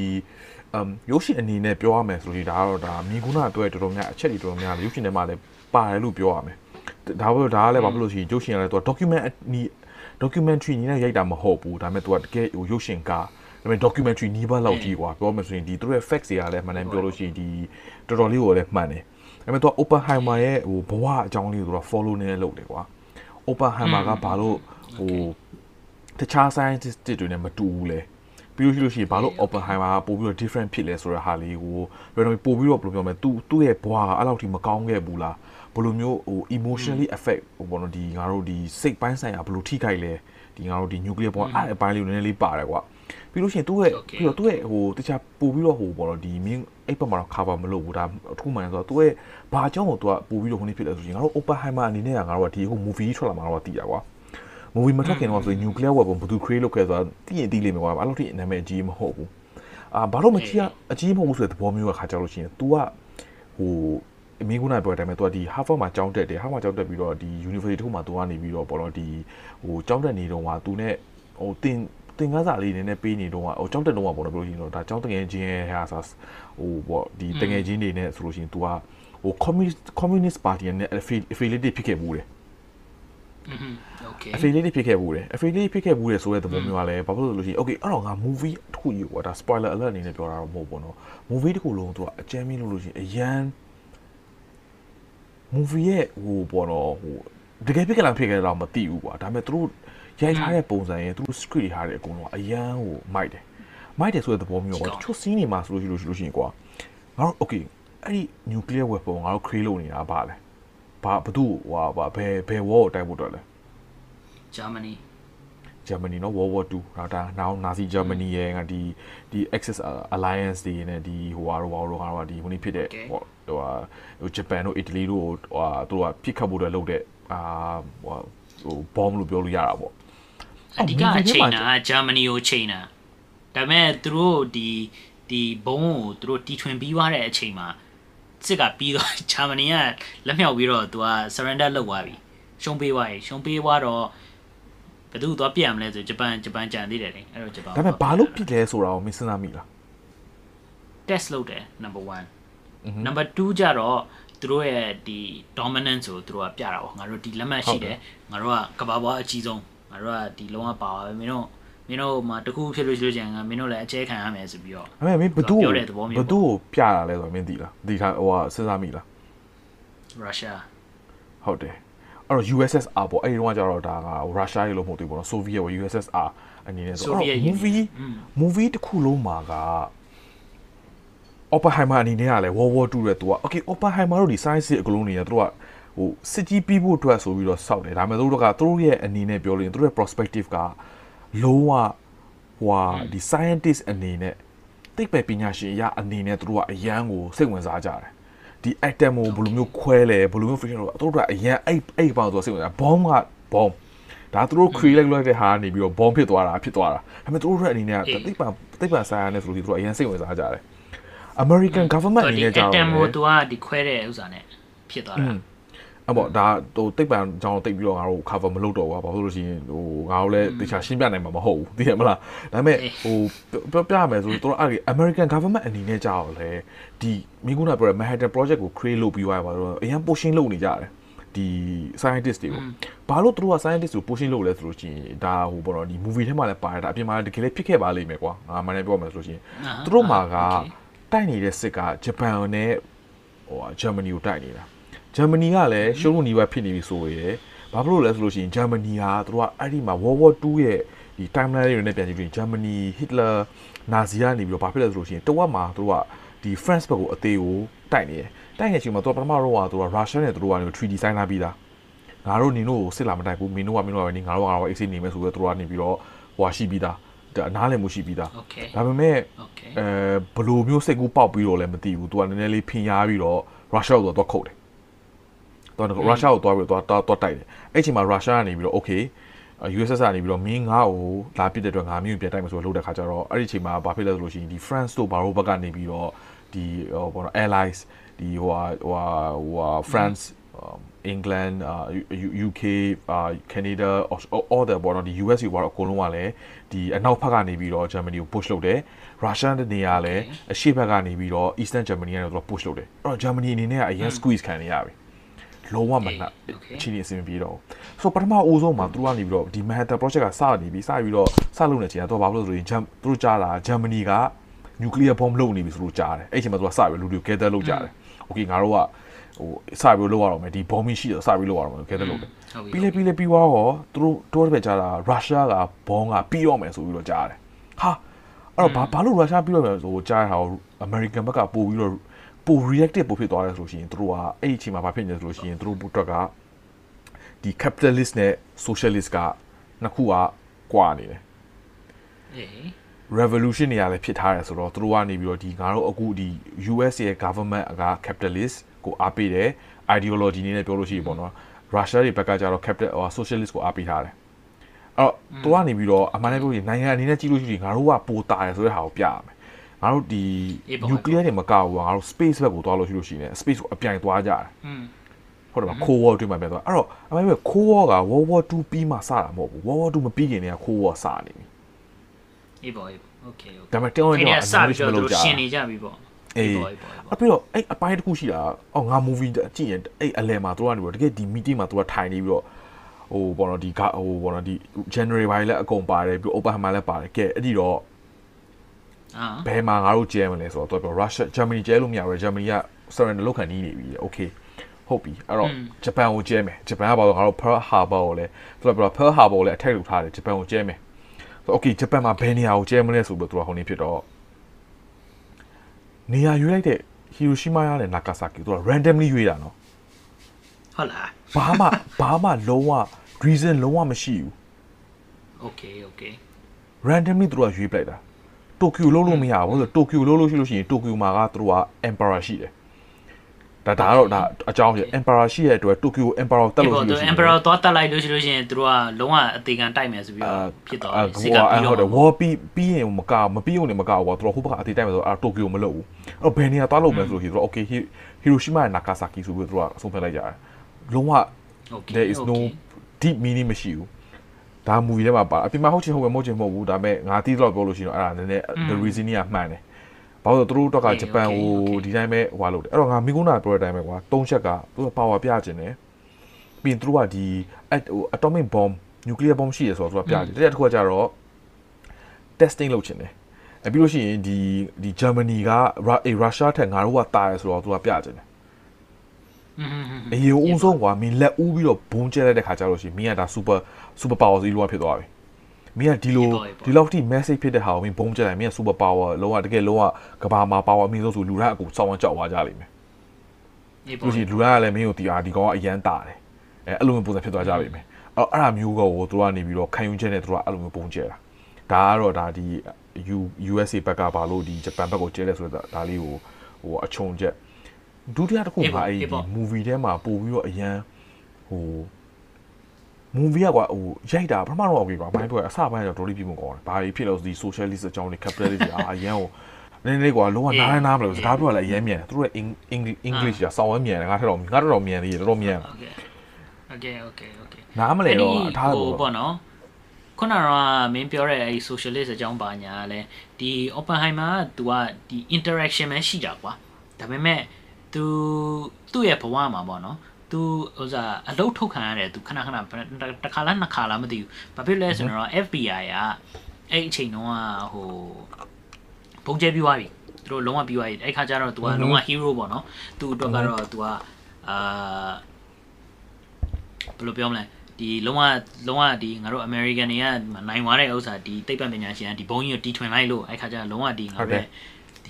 အမ်ရုပ်ရှင်အနေနဲ့ပြောရမယ်ဆိုလို့ဒါကတော့ဒါမိကုနာအတွက်တော်တော်များအချက်တွေတော်တော်များရုပ်ရှင်ထဲမှာလည်းပါတယ်လို့ပြောရမယ်ဒါပဲဒါကလည်းဘာလို့လို့ရှိရင်ရုပ်ရှင်ကလည်းသူက document နီ documentary နီးနဲ့ရိုက်တာမဟုတ်ဘူးဒါပေမဲ့သူကတကယ်ဟိုရုပ်ရှင်ကားဒါပေမဲ့ documentary နီးပါးလောက်ကြီးကွာပြောမယ်ဆိုရင်ဒီသူတို့ရဲ့ facts တွေကလည်းမှန်တယ်ပြောလို့ရှိရင်ဒီတော်တော်လေးကိုလည်းမှန်တယ်ဒါပေမဲ့သူက Oppenheimer ရဲ့ဟိုဘဝအကြောင်းလေးကိုသူက follow နေလုပ်တယ်ကွာ Oppenheimer ကဘာလို့ဟိုတခြား scientist တွေနဲ့မတူဘူးလဲ ပြီးလို့ရှိလို့ရှိရင်ဘာလို့ Oppenheimer ကပို့ပြီးတော့ different ဖြစ်လဲဆိုတဲ့ဟာလေးကိုဘယ်လိုပို့ပြီးတော့ဘယ်လိုပြောမလဲသူသူ့ရဲ့ဘွားကအဲ့လောက်ထိမကောင်းခဲ့ဘူးလားဘယ်လိုမျိုးဟို emotionally affect ဟိုဘောနော်ဒီငါတို့ဒီစိတ်ပိုင်းဆိုင်ရာဘယ်လိုထိခိုက်လဲဒီငါတို့ဒီ nuclear bomb အဲ့အပိုင်းလေးကိုနည်းနည်းလေးပါတယ်ကွာပြီးလို့ရှိရင်သူ့ရဲ့ပြီးတော့သူ့ရဲ့ဟိုတခြားပို့ပြီးတော့ဟိုဘောနော်ဒီမင်းအဲ့ဘက်မှာတော့ cover မလုပ်ဘူးဒါအထူးမှန်ဆိုတော့သူ့ရဲ့ဘာအကြောင်းကိုသူကပို့ပြီးတော့ခုနေဖြစ်လဲဆိုရင်ငါတို့ Oppenheimer အနေနဲ့ကငါတို့ကဒီဟို movie ထွက်လာမှာတော့တည်တာကွာ movie မထွက်ခင်တော့ဆိုရင် nuclear weapon ဘယ်သူ create လုပ်ခဲ့ဆိုတာသိရင်သိလိမ့်မယ်ကွာအဲ့လိုထိနာမည်အကြီးမဟုတ်ဘူးအာဘာလို့မကြီးအကြီးမဟုတ်ဘူးဆိုတဲ့သဘောမျိုးကခါကြလို့ရှိရင် तू ကဟိုအမင်းကနာပြောတဲ့အတိုင်းပဲ तू ကဒီ Harvard မှာကျောင်းတက်တယ် Harvard မှာကျောင်းတက်ပြီးတော့ဒီ University တစ်ခုမှာ तू ကနေပြီးတော့ပေါ့နော်ဒီဟိုကျောင်းတက်နေတော့က तू နဲ့ဟိုတင်သင်ခန်းစာလေးနည်းနည်းပေးနေတော့ဟိုကျောင်းတက်တော့ပေါ့နော်ပြောလို့ရှိရင်တော့ဒါကျောင်းတငယ်ချင်းရဲ့ဟာဆိုဟိုပေါ့ဒီတငယ်ချင်းတွေနဲ့ဆိုလို့ရှိရင် तू ကဟို communist communist party နဲ့ affiliate ဖြစ်ခဲ့ဘူးတယ် okay affiliate ဖြစ်ခဲ့ဘူးတယ် affiliate ဖြစ်ခဲ့ဘူးတယ်ဆိုတဲ့သဘောမျိုးကလည်းဘာဖြစ်လို့လို့ရှိရင် okay အဲ့တော့ငါ movie တစ်ခုကြီးကွာဒါ spoiler alert အနေနဲ့ပြောတာတော့မဟုတ်ဘူးเนาะ movie တစ်ခုလုံးသူကအကြမ်းမင်းလို့လို့ရှိရင်အရန် movie ရဲ့ဟိုပေါ့နော်ဟိုတကယ်ဖြစ်ကြလားဖြစ်ကြလားမသိဘူးကွာဒါပေမဲ့သူတို့ရိုက်ထားတဲ့ပုံစံရဲ့သူတို့ script တွေထားတဲ့အကုန်လုံးအရန်ဟိုမိုက်တယ်မိုက်တယ်ဆိုတဲ့သဘောမျိုးကွာတချို့ scene တွေမှာဆိုလို့ရှိလို့ရှိရင်ကွာငါတို့ okay အဲ့ဒီ nuclear weapon ငါတို့ create လုပ်နေတာဗာလဲ ဘာဘသူ့ဟိုဟာဘယ်ဘယ်ဝေါ်ကိုတိုက်ဖို့အတွက်လဲဂျာမနီဂျာမနီနော် World War 2ဒါဒါနောက်နာစီဂျာမနီရဲ့ကဒီဒီ Axis Alliance တွေနဲ့ဒီဟိုဟာတော့ဟိုဟာတော့ဒီဟိုနေ့ဖြစ်တဲ့ဟိုဟာဟိုဂျပန်တို့အီတလီတို့ဟိုဟာတို့ကပြစ်ခတ်ဖို့အတွက်လုပ်တဲ့အာဟိုဟိုဘောမ်လို့ပြောလို့ရတာပေါ့အဓိကအချိန်နာဂျာမနီကိုချိန်နာဒါပေမဲ့သူတို့ဒီဒီဘုံကိုသူတို့တီထွင်ပြီးွားတဲ့အချိန်မှာ စစ်ကပြီးတော့ဂျာမနီကလက်မြောက်ပြီးတော့သူက surrender လုပ်သွားပြီရှုံးပေးသွားပြီရှုံးပေးသွားတော့ဘယ်သူသွားပြရမလဲဆိုဂျပန်ဂျပန်ကြံသေးတယ်လေအဲ့တော့ဂျပန်ဒါပေမဲ့ဘာလို့ဖြစ်လဲဆိုတာကိုမင်းစဉ်းစားမိလား test လုပ်တယ် number 1 number 2ကြတော့သူတို့ရဲ့ဒီ dominance ကိုသူတို့ကပြတာပေါ့ငါတို့ဒီလက်မှတ်ရှိတယ်ငါတို့ကကဘာပွားအကြီးဆုံးငါတို့ကဒီလုံးဝပါပါပဲမင်းတို့ မင်းတို့မှာတခုဖြစ်လို့ရှိလို့ကျန်ကမင်းတို့လည်းအကျဲခံရမယ်ဆိုပြီးတော့အဲ့မဲ့မင်းဘသူ့ကိုဘသူ့ကိုပြတာလဲဆိုတော့မင်းသိလားဒီထားဟိုကစဉ်းစားမိလားရုရှားဟုတ်တယ်အဲ့တော့ USSR ပေါ့အဲ့ဒီတော့ကျတော့ဒါကရုရှားရေလို့မဟုတ်သေးဘူးပေါ့နော် Soviet ပေါ့ USSR အနေနဲ့ဆိုတော့ movie movie တစ်ခုလုံးမှာက Oppenheimer အနေနဲ့ကလည်း World War 2ရဲ့သူက okay Oppenheimer တို့ဒီ science အကလုံးတွေကသူတို့ကဟိုစစ်ကြီးပြီးဖို့အတွက်ဆိုပြီးတော့စောက်တယ်ဒါပေမဲ့သူတို့ကသူတို့ရဲ့အနေနဲ့ပြောလို့ရင်သူတို့ရဲ့ perspective က လုံးဝဟိုဟာဒီ scientist အနေနဲ့သိပ္ပံပညာရှင်အရာအနေနဲ့သူတို့ကအရန်ကိုစိတ်ဝင်စားကြတယ်ဒီ atom ကိုဘယ်လိုမျိုးခွဲလဲဘယ်လိုမျိုး friction လို့သူတို့ကအရန်အဲ့အဲ့ပေါင်းသူစိတ်ဝင်စား bomb က bomb ဒါသူတို့ create လိုက်လိုက်တဲ့ဟာနေပြီးတော့ bomb ဖြစ်သွားတာဖြစ်သွားတာဒါပေမဲ့သူတို့ရဲ့အနေနဲ့သိပ္ပံသိပ္ပံဆိုင်ရာနဲ့ဆိုလို့သူတို့အရန်စိတ်ဝင်စားကြတယ် American government အနေနဲ့ကြောက်တယ်ဟိုသူကဒီခွဲတဲ့ဥစ္စာနဲ့ဖြစ်သွားတာ အဲ့ပေါ့ဒါဟိုတိတ်ပံကြောင်းတိတ်ပြီးတော့ငါတို့ cover မလုပ်တော့ဘူးဘာလို့လို့ရှိရင်ဟိုငါတို့လည်းတခြားရှင်းပြနိုင်မှာမဟုတ်ဘူးသိရမလားဒါပေမဲ့ဟိုပြောပြရမယ်ဆိုတော့တို့အဲ့ဒီ American government အနေနဲ့ကြောက်လဲဒီမိကုနာပြောရ Manhattan project ကို create လုပ်ပြီးသွားပါတော့အရင် pushing လုပ်နေကြတယ်ဒီ scientist တွေကိုဘာလို့တို့က scientist ကို pushing လုပ်လဲဆိုလို့ရှိရင်ဒါဟိုပေါ့နော်ဒီ movie ထဲမှာလည်းပါတယ်ဒါအပြင်မှာတကယ်လည်းဖြစ်ခဲ့ပါလိမ့်မယ်ကွာငါမှလည်းပြောမယ်ဆိုလို့ရှိရင်တို့မှာကတိုက်နေတဲ့စစ်ကဂျပန်နဲ့ဟိုဂျာမနီကိုတိုက်နေတာ ဂျာမနီကလည်းရှုံးလို့နီးပါဖြစ်နေပြီဆိုရယ်ဘာဖြစ်လို့လဲဆိုလို့ရှိရင်ဂျာမနီကတို့ကအဲ့ဒီမှာ World War 2ရဲ့ဒီ timeline တွေနဲ့ပြန်ကြည့်ရင်ဂျာမနီဟစ်လာနာဇီကနေပြီးတော့ဘာဖြစ်လဲဆိုလို့ရှိရင်တဝက်မှာတို့ကဒီ France ဘက်ကိုအသေးကိုတိုက်နေတယ်တိုက်နေချိန်မှာတို့ပထမတော့ကတို့ကရုရှားနဲ့တို့ကနေ 3D ဆိုင်လာပြီးသားငါတို့နင်တို့ကိုစစ်လာမတိုက်ဘူးမင်းတို့ကမင်းတို့ကပဲနေငါတို့ကတော့ AC နေမယ်ဆိုတော့တို့ကနေပြီးတော့ဟိုရှိပြီးသားဒါနားလည်မှုရှိပြီးသားဒါပေမဲ့အဲဘလိုမျိုးစိတ်ကူးပေါက်ပြီးတော့လည်းမသိဘူးသူကနည်းနည်းလေးဖင်ရားပြီးတော့ရုရှားကိုတော့ခုတ်တယ် တော့ရုရှားကိုသွားပြီးတော့တော့တိုက်တယ်အဲ့ချိန်မှာရုရှားကနေပြီးတော့ okay USS ကနေပြီးတော့မင်းငါ့ကိုလာပစ်တဲ့အတွက်ငါမျိုးပြန်တိုက်မယ်ဆိုတော့လုပ်တဲ့ခါကျတော့အဲ့ဒီချိန်မှာဘာဖြစ်လဲဆိုလို့ရှိရင်ဒီ France တို့ဘာလို့ဘက်ကနေပြီးတော့ဒီဟိုဘောနော် allies ဒီဟိုဟာဟိုဟာဟိုဟာ France England uh, UK uh, Canada all the ဘောနော်ဒီ US ဘောတော့အကုန်လုံးကလည်းဒီအနောက်ဘက်ကနေပြီးတော့ Germany ကို push လုပ်တယ် Russia တဲ့နေရာလည်းအရှေ့ဘက်ကနေပြီးတော့ Eastern Germany ကနေတော့ push လုပ်တယ်အဲ့တော့ Germany အနေနဲ့ကအရင် squeeze ခံနေရပြီ လုံးဝမနှက်ချီနေအဆင်ပြေတော့ဆိုပထမအိုးဆုံးမှာသူတို့ကနေပြီးတော့ဒီ Manhattan project ကစနေပြီစပြီးတော့စလုပ်နေချိန်ကတော့ဘာလို့လဲဆိုရင်သူတို့ကြားလာ Germany က nuclear bomb လုပ်နေပြီဆိုလို့ကြားတယ်အဲ့ချိန်မှာသူကစပြီးလူတွေ gather လုပ်ကြတယ် okay ငါတို့ကဟိုစပြီးလုပ်ရတော့မယ်ဒီ bombing ရှိတော့စပြီးလုပ်ရတော့မယ် gather လုပ်တယ်ပြီးလေပြီးလေပြီးသွားတော့သူတို့တော့ပဲကြားလာ Russia က bomb ကပြီးတော့မယ်ဆိုပြီးတော့ကြားတယ်ဟာအဲ့တော့ဘာဘာလို့ Russia ပြီးတော့မယ်ဆိုကြားတာ American ဘက်ကပို့ပြီးတော့ ပို reactive ပိုဖြစ်သွားတယ်ဆိုလို့ရှိရင်တို့ကအဲ့ဒီအချိန်မှာဘာဖြစ်နေလဲဆိုလို့ရှိရင်တို့ဘုအတွက်ကဒီ capitalist နဲ့ socialist ကနှစ်ခုကကွာနေတယ်အေး revolution တွေလည်းဖြစ်ထားတယ်ဆိုတော့တို့ကနေပြီးတော့ဒီငါတို့အခုဒီ US ရဲ့ government က capitalist ကိုအားပေးတယ် ideology နည်းနဲ့ပြောလို့ရှိရင်ပေါ့နော် Russia တွေဘက်ကကျတော့ capital socialist ကိုအားပေးထားတယ်အဲ့တော့တို့ကနေပြီးတော့အမှန်တကယ်ပြောရင်နိုင်ငံအနေနဲ့ကြည့်လို့ရှိရင်ငါတို့ကပိုတာတယ်ဆိုတဲ့ဟာကိုပြရမယ် ငါတို့ဒီ nuclear တွေမကဘူးငါတို့ space ဘက်ကိုသွားလို့ရှိလို့ရှိနေ space ကိုအပြိုင်သွားကြတယ်ဟုတ်တယ်မ Cold War တွေ့မှာပဲသွားအဲ့တော့အမေက Cold War က World War 2ပြီးမှစတာမဟုတ်ဘူး World War 2မပြီးခင်တည်းက Cold War စနေပြီအေးပေါ့အေးပေါ့ okay okay ဒါပေမဲ့တောင်းရင်တော့အနားမရှိလို့ကြာရှင်နေကြပြီပေါ့အေးအပြီးတော့အဲ့အပိုင်းတစ်ခုရှိတာအော်ငါ movie ကြည့်ရင်အဲ့အလဲမှာသူကနေပြီးတကယ်ဒီ meeting မှာသူကထိုင်နေပြီးတော့ဟိုဘောနော်ဒီဟိုဘောနော်ဒီ January ဘာလဲအကုန်ပါတယ်ပြီး Oppenheimer လည်းပါတယ်ကဲအဲ့ဒီတော့ ဘယ်မှာငါတို့ကျဲမလဲဆိုတော့သူပြော Russia Germany ကျဲလို့မရဘူး Germany က surrender လုပ်ခံနေနေပြီ okay ဟုတ်ပြီအဲ့တော့ဂျပန်ကိုကျဲမယ်ဂျပန်ကဘာလို့ငါတို့ Pearl Harbor ကိုလည်းသူကပြော Pearl Harbor ကိုလည်း attack လုပ်ထားတယ်ဂျပန်ကိုကျဲမယ်ဆို okay ဂျပန်မှာဘယ်နေရာကိုကျဲမလဲဆိုပြီးသူကဟိုနေဖြစ်တော့နေရာရွေးလိုက်တဲ့ Hiroshima နဲ့ Nagasaki သူက randomly ရွေးတာနော်ဟုတ်လားဘာမှဘာမှလုံးဝ reason လုံးဝမရှိဘူး okay okay randomly သူကရွေးပလိုက်တာ တိုကျိုလုံးလို့မရဘူးဆိုတိုကျိုလုံးလို့ရှိလို့ရှိရင်တိုကျိုမှာကသူတို့က emperor ရှိတယ်ဒါဒါကတော့ဒါအကြောင်းပြ emperor ရှိတဲ့အတွက်တိုကျို emperor တက်လို့ရှိလို့ရှိရင် emperor သွားတက်လိုက်လို့ရှိလို့ရှိရင်သူတို့ကလုံးဝအသေးခံတိုက်မယ်ဆိုပြီးတော့ဖြစ်သွားတယ်စစ်ကပြီးတော့ဟုတ်တယ် war ပြီးပြီးရင်မကမပြီးုံနဲ့မကဘူးသူတို့ဟိုဘက်ကအသေးတိုက်မယ်ဆိုတော့တိုကျိုမလုပ်ဘူးအဲ့တော့ဘယ်နေရာသွားလို့မယ်ဆိုလို့ရှိရင်သူတို့ okay Hiroshima နဲ့ Nagasaki ဆိုပြီးတော့သူတို့ကအဆုံးဖြတ်လိုက်ကြတယ်လုံးဝ there is no deep meaning မရှိဘူး ဒါ movie ထဲမှာပါအပြင်မှာဟုတ်ချင်ဟုတ်ပဲမဟုတ်ချင်မဟုတ်ဘူးဒါပေမဲ့ငါတီးတော့ပြောလို့ရှိရင်အဲ့ဒါနည်းနည်း the reason ကမှန်တယ်ဘာလို့သူတို့တော့ကဂျပန်ကိုဒီတိုင်းပဲဟွာလို့တယ်အဲ့တော့ငါမိကုနာပြောတဲ့အတိုင်းပဲကွာ၃ချက်ကသူက power ပြခြင်းတယ်ပြီးရင်သူတို့ကဒီ atomic bomb nuclear bomb ရှိရဆိုတော့သူကပြတယ်တဲ့တစ်ခုကကြတော့ testing လုပ်ခြင်းတယ်အပြီးလို့ရှိရင်ဒီဒီ Germany ကရုရှားထက်ငါတို့ကတာရဆိုတော့သူကပြခြင်းတယ်အရင်ဦးဆုံးကွာမင်းလက်ဦးပြီးတော့ဘုံကျဲလိုက်တဲ့ခါကျလို့ရှိရင်မင်းကဒါ super super power စီလိုဖြစ်သွားပြီမင်းကဒီလိုဒီလောက်ထိ message ဖြစ်တဲ့ဟာကိုမင်းဘုံကျဲလိုက်မင်းက super power လုံးဝတကယ်လုံးဝကဘာမှာ power အမြင့်ဆုံးဆိုလူတိုင်းအကုန်စောင်းဝကြောက်သွားကြလိမ့်မယ်အေးပေါ့လို့ရှိရင်လူကလည်းမင်းကိုတီအာဒီကောင်ကအရန်တာတယ်အဲအဲ့လိုမျိုးပုံစံဖြစ်သွားကြပြီမယ်အဲ့အဲ့ဒါမျိုးကိုသူတို့ကနေပြီးတော့ခံယူချက်နဲ့သူတို့ကအဲ့လိုမျိုးပုံကျဲတာဒါကတော့ဒါဒီ U USA ဘက်ကပါလို့ဒီဂျပန်ဘက်ကိုကျဲတယ်ဆိုတော့ဒါလေးကိုဟိုအချုံချက်ဒုတိယတစ်ခုကအဲ့ဒီ movie ထဲမှာပို့ပြီးတော့အရန်ဟို movie ကွာဟိုရိုက်တာပထမတော့ okay ပါမိုင်းပွဲအစပိုင်းတော့တော်လေးပြမှုကောင်းတယ်ဘာဖြစ်လို့ဒီ socialist အကြောင်းတွေ capitalist တွေအာအရန်ကိုနည်းနည်းကွာလုံးဝနားနားမလို့စကားပြောလည်းအရန်မြန်တယ်သူတို့ရဲ့ English English ကစောင်းဝဲမြန်တယ်ငါထက်တော့ငါထက်တော့မြန်သေးတယ်တော်တော်မြန်တယ် okay okay okay နားမလဲတော့ထားလို့ပေါ့နော်ခုနကမင်းပြောတဲ့အဲဒီ socialist အကြောင်းပါညာလဲဒီ Oppenheimer က तू ကဒီ interaction ပဲရှိတာကွာဒါပေမဲ့ तू သူ့ရဲ့ဘဝမှာပေါ့နော် သူဥစားအလုတ်ထုတ်ခံရတယ်သူခဏခဏတစ်ခါလားနှစ်ခါလားမသိဘူးဘာဖြစ်လဲဆိုတော့ FBI ကအဲ့အချိန်တုန်းကဟိုဘုံကျဲပြီးွားပြီသူတို့လုံးဝပြီးွားပြီအဲ့ခါကျတော့ तू ကလုံးဝ hero ပေါ့နော်သူအတွက်ကတော့ तू ကအာဘယ်လိုပြောမလဲဒီလုံးဝလုံးဝဒီငါတို့ American တွေကနိုင်သွားတဲ့ဥစ္စာဒီသိပ္ပံပညာရှင်ကဒီဘုံကြီးကိုတီထွင်လိုက်လို့အဲ့ခါကျတော့လုံးဝဒီငါပဲ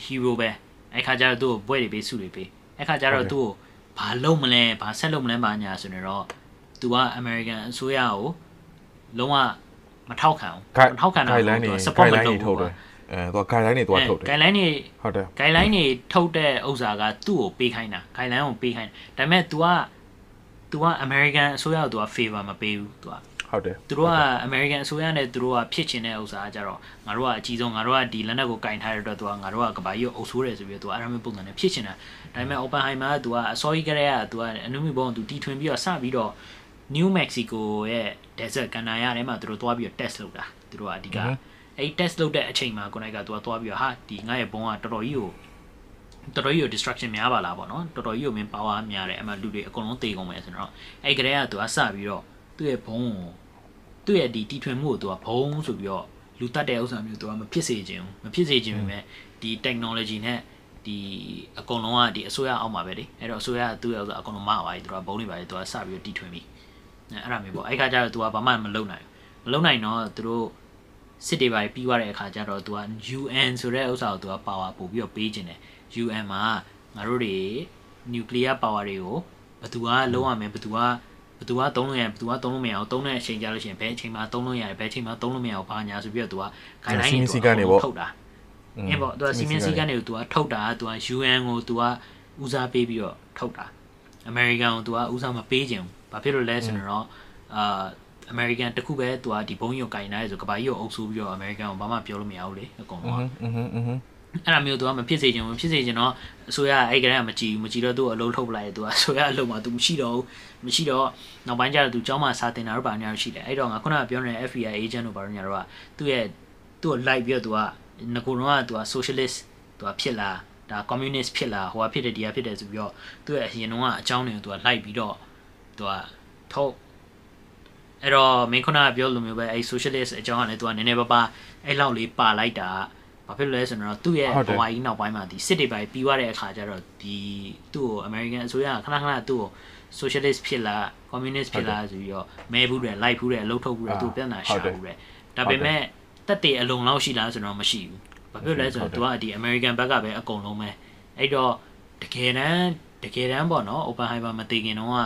hero ပဲအဲ့ခါကျတော့သူ့ကိုဘွဲတွေပေးစုတွေပေးအဲ့ခါကျတော့သူ့ကို ဘာလုပ်မလဲဘာဆက်လုပ်မလဲဘာညာဆိုနေတော့ तू က American အစိုးရကိုလုံးဝမထောက်ခံဘူးမထောက်ခံတာ guideline တွေ support မ guideline လုပ် တွေထုတ် ဘူး တယ်အဲသူက guideline တွေသူကထုတ်တယ် guideline တွေ ဟုတ်တယ် guideline တွေထုတ်တဲ့ဥစ္စာကသူ့ကိုပေးခိုင်းတာ guideline ကိုပေးခိုင်းဒါပေမဲ့ तू က तू က American အစိုးရကို तू က favor မပေးဘူး तू က ဟုတ်တယ်သူတို့က American အစိုးရနဲ့သူတို့ကဖြစ်ချင်တဲ့ဥစ္စာကကြတော့ငါတို့ကအကြီးဆုံးငါတို့ကဒီလက်နက်ကိုကင်ထားတဲ့အတွက်သူကငါတို့ကကဘာကြီးကိုအုပ်ဆိုးတယ်ဆိုပြီးတော့သူကအဲ့လိုမျိုးပုံစံနဲ့ဖြစ်ချင်တာဒါပေမဲ့ Oppenheimer ကသူကအစောကြီးကလေးကသူကအနုမြဘုံသူတီထွင်ပြီးတော့စပြီးတော့ New Mexico ရဲ့ desert ကန်နာရထဲမှာသူတို့သွားပြီးတော့ test လုပ်တာသူတို့ကအဓိကအဲ့ test လုပ်တဲ့အချိန်မှာကိုနိုင်ကသူကသွားပြီးတော့ဟာဒီငါရဲ့ဘုံကတော်တော်ကြီးကိုတော်တော်ကြီးကို destruction များပါလားပေါ့နော်တော်တော်ကြီးကိုမင်း power များတယ်အမှလူတွေအကုန်လုံးတေကုန်မယ်ဆိုတော့အဲ့ကလေးကသူကစပြီးတော့သူ့ရဲ့ဘုံကို သူ့ရဲ့ဒီတီထွင်မှုကိုသူကဘုံဆိုပြီးတော့လူတတ်တဲ့ဥစ္စာမျိုးသူကမဖြစ်စေခြင်းဘူးမဖြစ်စေခြင်းပဲဒီ technology နဲ့ဒီအကုန်လုံးကဒီအစိုးရအောက်မှာပဲလေအဲ့တော့အစိုးရကသူ့ရဲ့ဥစ္စာအကုန်လုံးမပါဘူးသူကဘုံတွေပါလေသူကစပြီးတော့တီထွင်ပြီအဲ့အဲ့ဒါမျိုးပေါ့အဲ့ခါကျတော့သူကဘာမှမလုပ်နိုင်ဘူးမလုပ်နိုင်တော့သူတို့စစ်တွေပါပြီးသွားတဲ့အခါကျတော့သူက UN ဆိုတဲ့ဥစ္စာကိုသူက power ပို့ပြီးတော့ပေးခြင်းတယ် UN မှာငါတို့တွေ nuclear power တွေကိုဘယ်သူကလုံးဝမယ်ဘယ်သူက ဘသူကသုံးလို့ရတယ်ဘသူကသုံးလို့မရအောင်သုံးတဲ့အချိန်ကြလို့ရှိရင်ဘယ်အချိန်မှာသုံးလို့ရတယ်ဘယ်အချိန်မှာသုံးလို့မရအောင်ဘာညာဆိုပြီးတော့သူက guideline တွေထုတ်တာအင်းပေါ့သူကစီမင်းစည်းကမ်းတွေကိုသူကထုတ်တာသူက UN ကိုသူကဦးစားပေးပြီးတော့ထုတ်တာအမေရိကန်ကိုသူကဦးစားမပေးခြင်းဘူးဘာဖြစ်လို့လဲဆိုတော့အာအမေရိကန်တခုပဲသူကဒီဘုံရုပ်ကင်နိုင်ဆိုကဘာကြီးကိုအုပ်ဆိုးပြီးတော့အမေရိကန်ကိုဘာမှပြောလို့မရဘူးလေအကုန်လုံးအဲ့ဒါမျိုးသူကမဖြစ်စေချင်ဘူးဖြစ်စေချင်တော့အစိုးရအဲ့ကတည်းကမကြည့်ဘူးမကြည့်တော့သူ့အလုံးထုတ်ပလိုက်သူကအစိုးရအလုံးမှာသူမရှိတော့ဘူး မရှိတော့နောက်ပိုင်းကျတော့သူကျောင်းမှာစာတင်တာတော့ပါညာရှိတယ်အဲ့တော့ငါခုနကပြောနေတဲ့ FBI agent တို့ပါညာတော့ကသူ့ရဲ့သူ့ကို like ပြီးတော့သူကငကိုတော့ကသူက socialist သူကဖြစ်လာဒါ communist ဖြစ်လာဟိုကဖြစ်တယ်ဒီကဖြစ်တယ်ဆိုပြီးတော့သူ့ရဲ့အရင်တုန်းကအကြောင်းတွေကိုသူက like ပြီးတော့သူကထုတ်အဲ့တော့မင်းခုနကပြောလိုမျိုးပဲအဲ့ socialist အကြောင်းကလည်းသူကနည်းနည်းပါးပါအဲ့လောက်လေးပါလိုက်တာဘာဖြစ်လို့လဲဆိုတော့သူ့ရဲ့ဘဝကြီးနောက်ပိုင်းမှာဒီစစ်တွေပိုင်းပြီးသွားတဲ့အခါကျတော့ဒီသူ့ကို American အစိုးရကခဏခဏသူ့ကို socialist ဖြစ်လာ communist ဖြစ်လာဆိုပြီးတော့မဲဘူးတယ် like ဘူးတယ်အလုပ်ထုတ်ဘူးတယ်သူ့ပြန်လာရှာဘူးတယ်ဒါပေမဲ့တက်တည်အလုံးလောက်ရှိလားဆိုတော့မရှိဘူးဘာဖြစ်လဲဆိုတော့သူကဒီ American ဘက်ကပဲအကုန်လုံးပဲအဲ့တော့တကယ်တမ်းတကယ်တမ်းပေါ့နော် Oppenheimer မသိခင်တော့က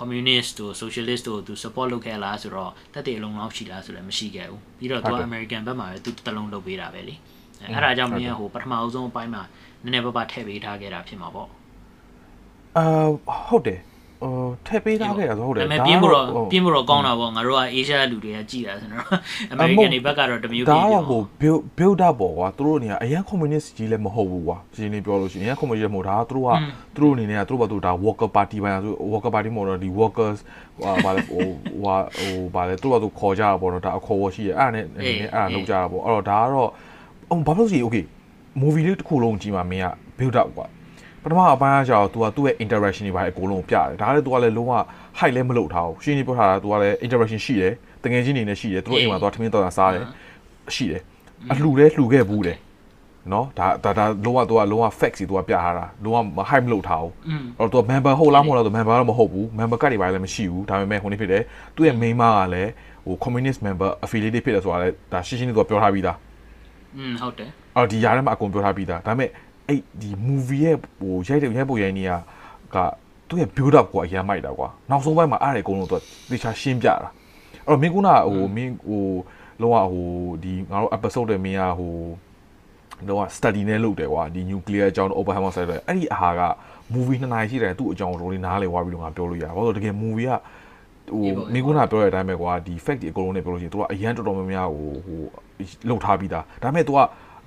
communist တို့ socialist တို့သူ support လုပ်ခဲ့လားဆိုတော့တက်တည်အလုံးလောက်ရှိလားဆိုလည်းမရှိခဲ့ဘူးပြီးတော့သူက American ဘက်မှာပဲသူတစ်လုံးလုပ်ပေးတာပဲလေအဲ့ဒါကြောင့်မင်းကဟိုပထမအဆုံးအပိုင်းမှာနည်းနည်းပါးပါထည့်ပေးထားခဲ့တာဖြစ်မှာပေါ့အာဟုတ်တယ် ဟိုထည့်ပေးထားခဲ့ရဆိုဟုတ်တယ်ဒါပေမဲ့ပြင်းဖို့တော့ပြင်းဖို့တော့ကောင်းတာပေါ့ငါတို့က Asia လူတွေကကြည်တာဆိုတော့ American တွေဘက်ကတော့တမျိုးဒါပြင်းကပြောဟို build build up ပေါ့ကွာသူတို့အနေနဲ့အရင် communist ကြီးလည်းမဟုတ်ဘူးကွာရှင်းနေပြောလို့ရှိရင်အရင် communist လည်းမဟုတ်ဒါကသူတို့ကသူတို့အနေနဲ့ကသူတို့ဘာသူဒါ worker party ပိုင်းဆို worker party မဟုတ်တော့ဒီ workers ဟိုဘာလဲဟိုဟိုဟိုဘာလဲသူတို့ကသူခေါ်ကြတာပေါ့နော်ဒါအခေါ်ဝရှိရအဲ့ဒါနဲ့အနေနဲ့အဲ့ဒါလုပ်ကြတာပေါ့အဲ့တော့ဒါကတော့ဟိုဘာလို့ဆိုရင် okay movie လေးတစ်ခုလုံးကြည့်မှမင်းက build up ကွာ ပထမအပိုင်းအကြောင်း तू ကသူ့ရဲ့ interaction တွေပါအကုန်လုံးပြတယ်ဒါလည်း तू ကလည်းလုံးဝ high လည်းမလုပ်ထားဘူးရှင်းနေပြောထားတာ तू ကလည်း interaction ရှိတယ်တကယ်ချင်းနေနဲ့ရှိတယ်သူတို့အိမ်မှာသွားထမင်းတော်တာစားတယ်ရှိတယ်အလှူလဲလှူခဲ့ဘူးတယ်နော်ဒါဒါဒါလုံးဝ तू ကလုံးဝ fact စီ तू ကပြထားတာလုံးဝ high မလုပ်ထားဘူးအဲ့တော့ तू member ဟုတ်လားမဟုတ်လား तू member တော့မဟုတ်ဘူး member card တွေပါလည်းမရှိဘူးဒါပေမဲ့ဟိုနေ့ဖြစ်တယ်သူ့ရဲ့ main မကလည်းဟို communist member affiliated ဖြစ်တယ်ဆိုတာလည်းဒါရှင်းရှင်းလေး तू ကပြောထားပြီးသားอืมဟုတ်တယ်အော်ဒီຢာထဲမှာအကုန်ပြောထားပြီးသားဒါပေမဲ့ အဲ့ဒီ movie ရဲ့ဟိုရိုက်တဲ့ရိုက်ပုံရိုက်နေကကသူ့ရဲ့ build up ကိုအရင်မိုက်တာကွာနောက်ဆုံးပိုင်းမှာအားရအကုန်လုံးသူသေချာရှင်းပြတာအဲ့တော့မင်းကဟိုမင်းဟိုလောကဟိုဒီငါတို့ episode တွေမင်းကဟိုတော့ study နဲ့လုပ်တယ်ကွာဒီ nuclear အကြောင်း Oppenheimer ဆက်တယ်အဲ့ဒီအဟာက movie နှစ်နာရီရှိတယ်သူ့အကြောင်းကိုလေးနားလေဝါပြီးတော့ငါပြောလို့ရဘာလို့တကယ် movie ကဟိုမင်းကပြောတဲ့အတိုင်းပဲကွာဒီ fact ဒီအကုန်လုံးနဲ့ပြောလို့ရှိရင် तू ကအရန်တော်တော်များများဟိုဟိုလှုပ်ထားပြီးသားဒါပေမဲ့ तू က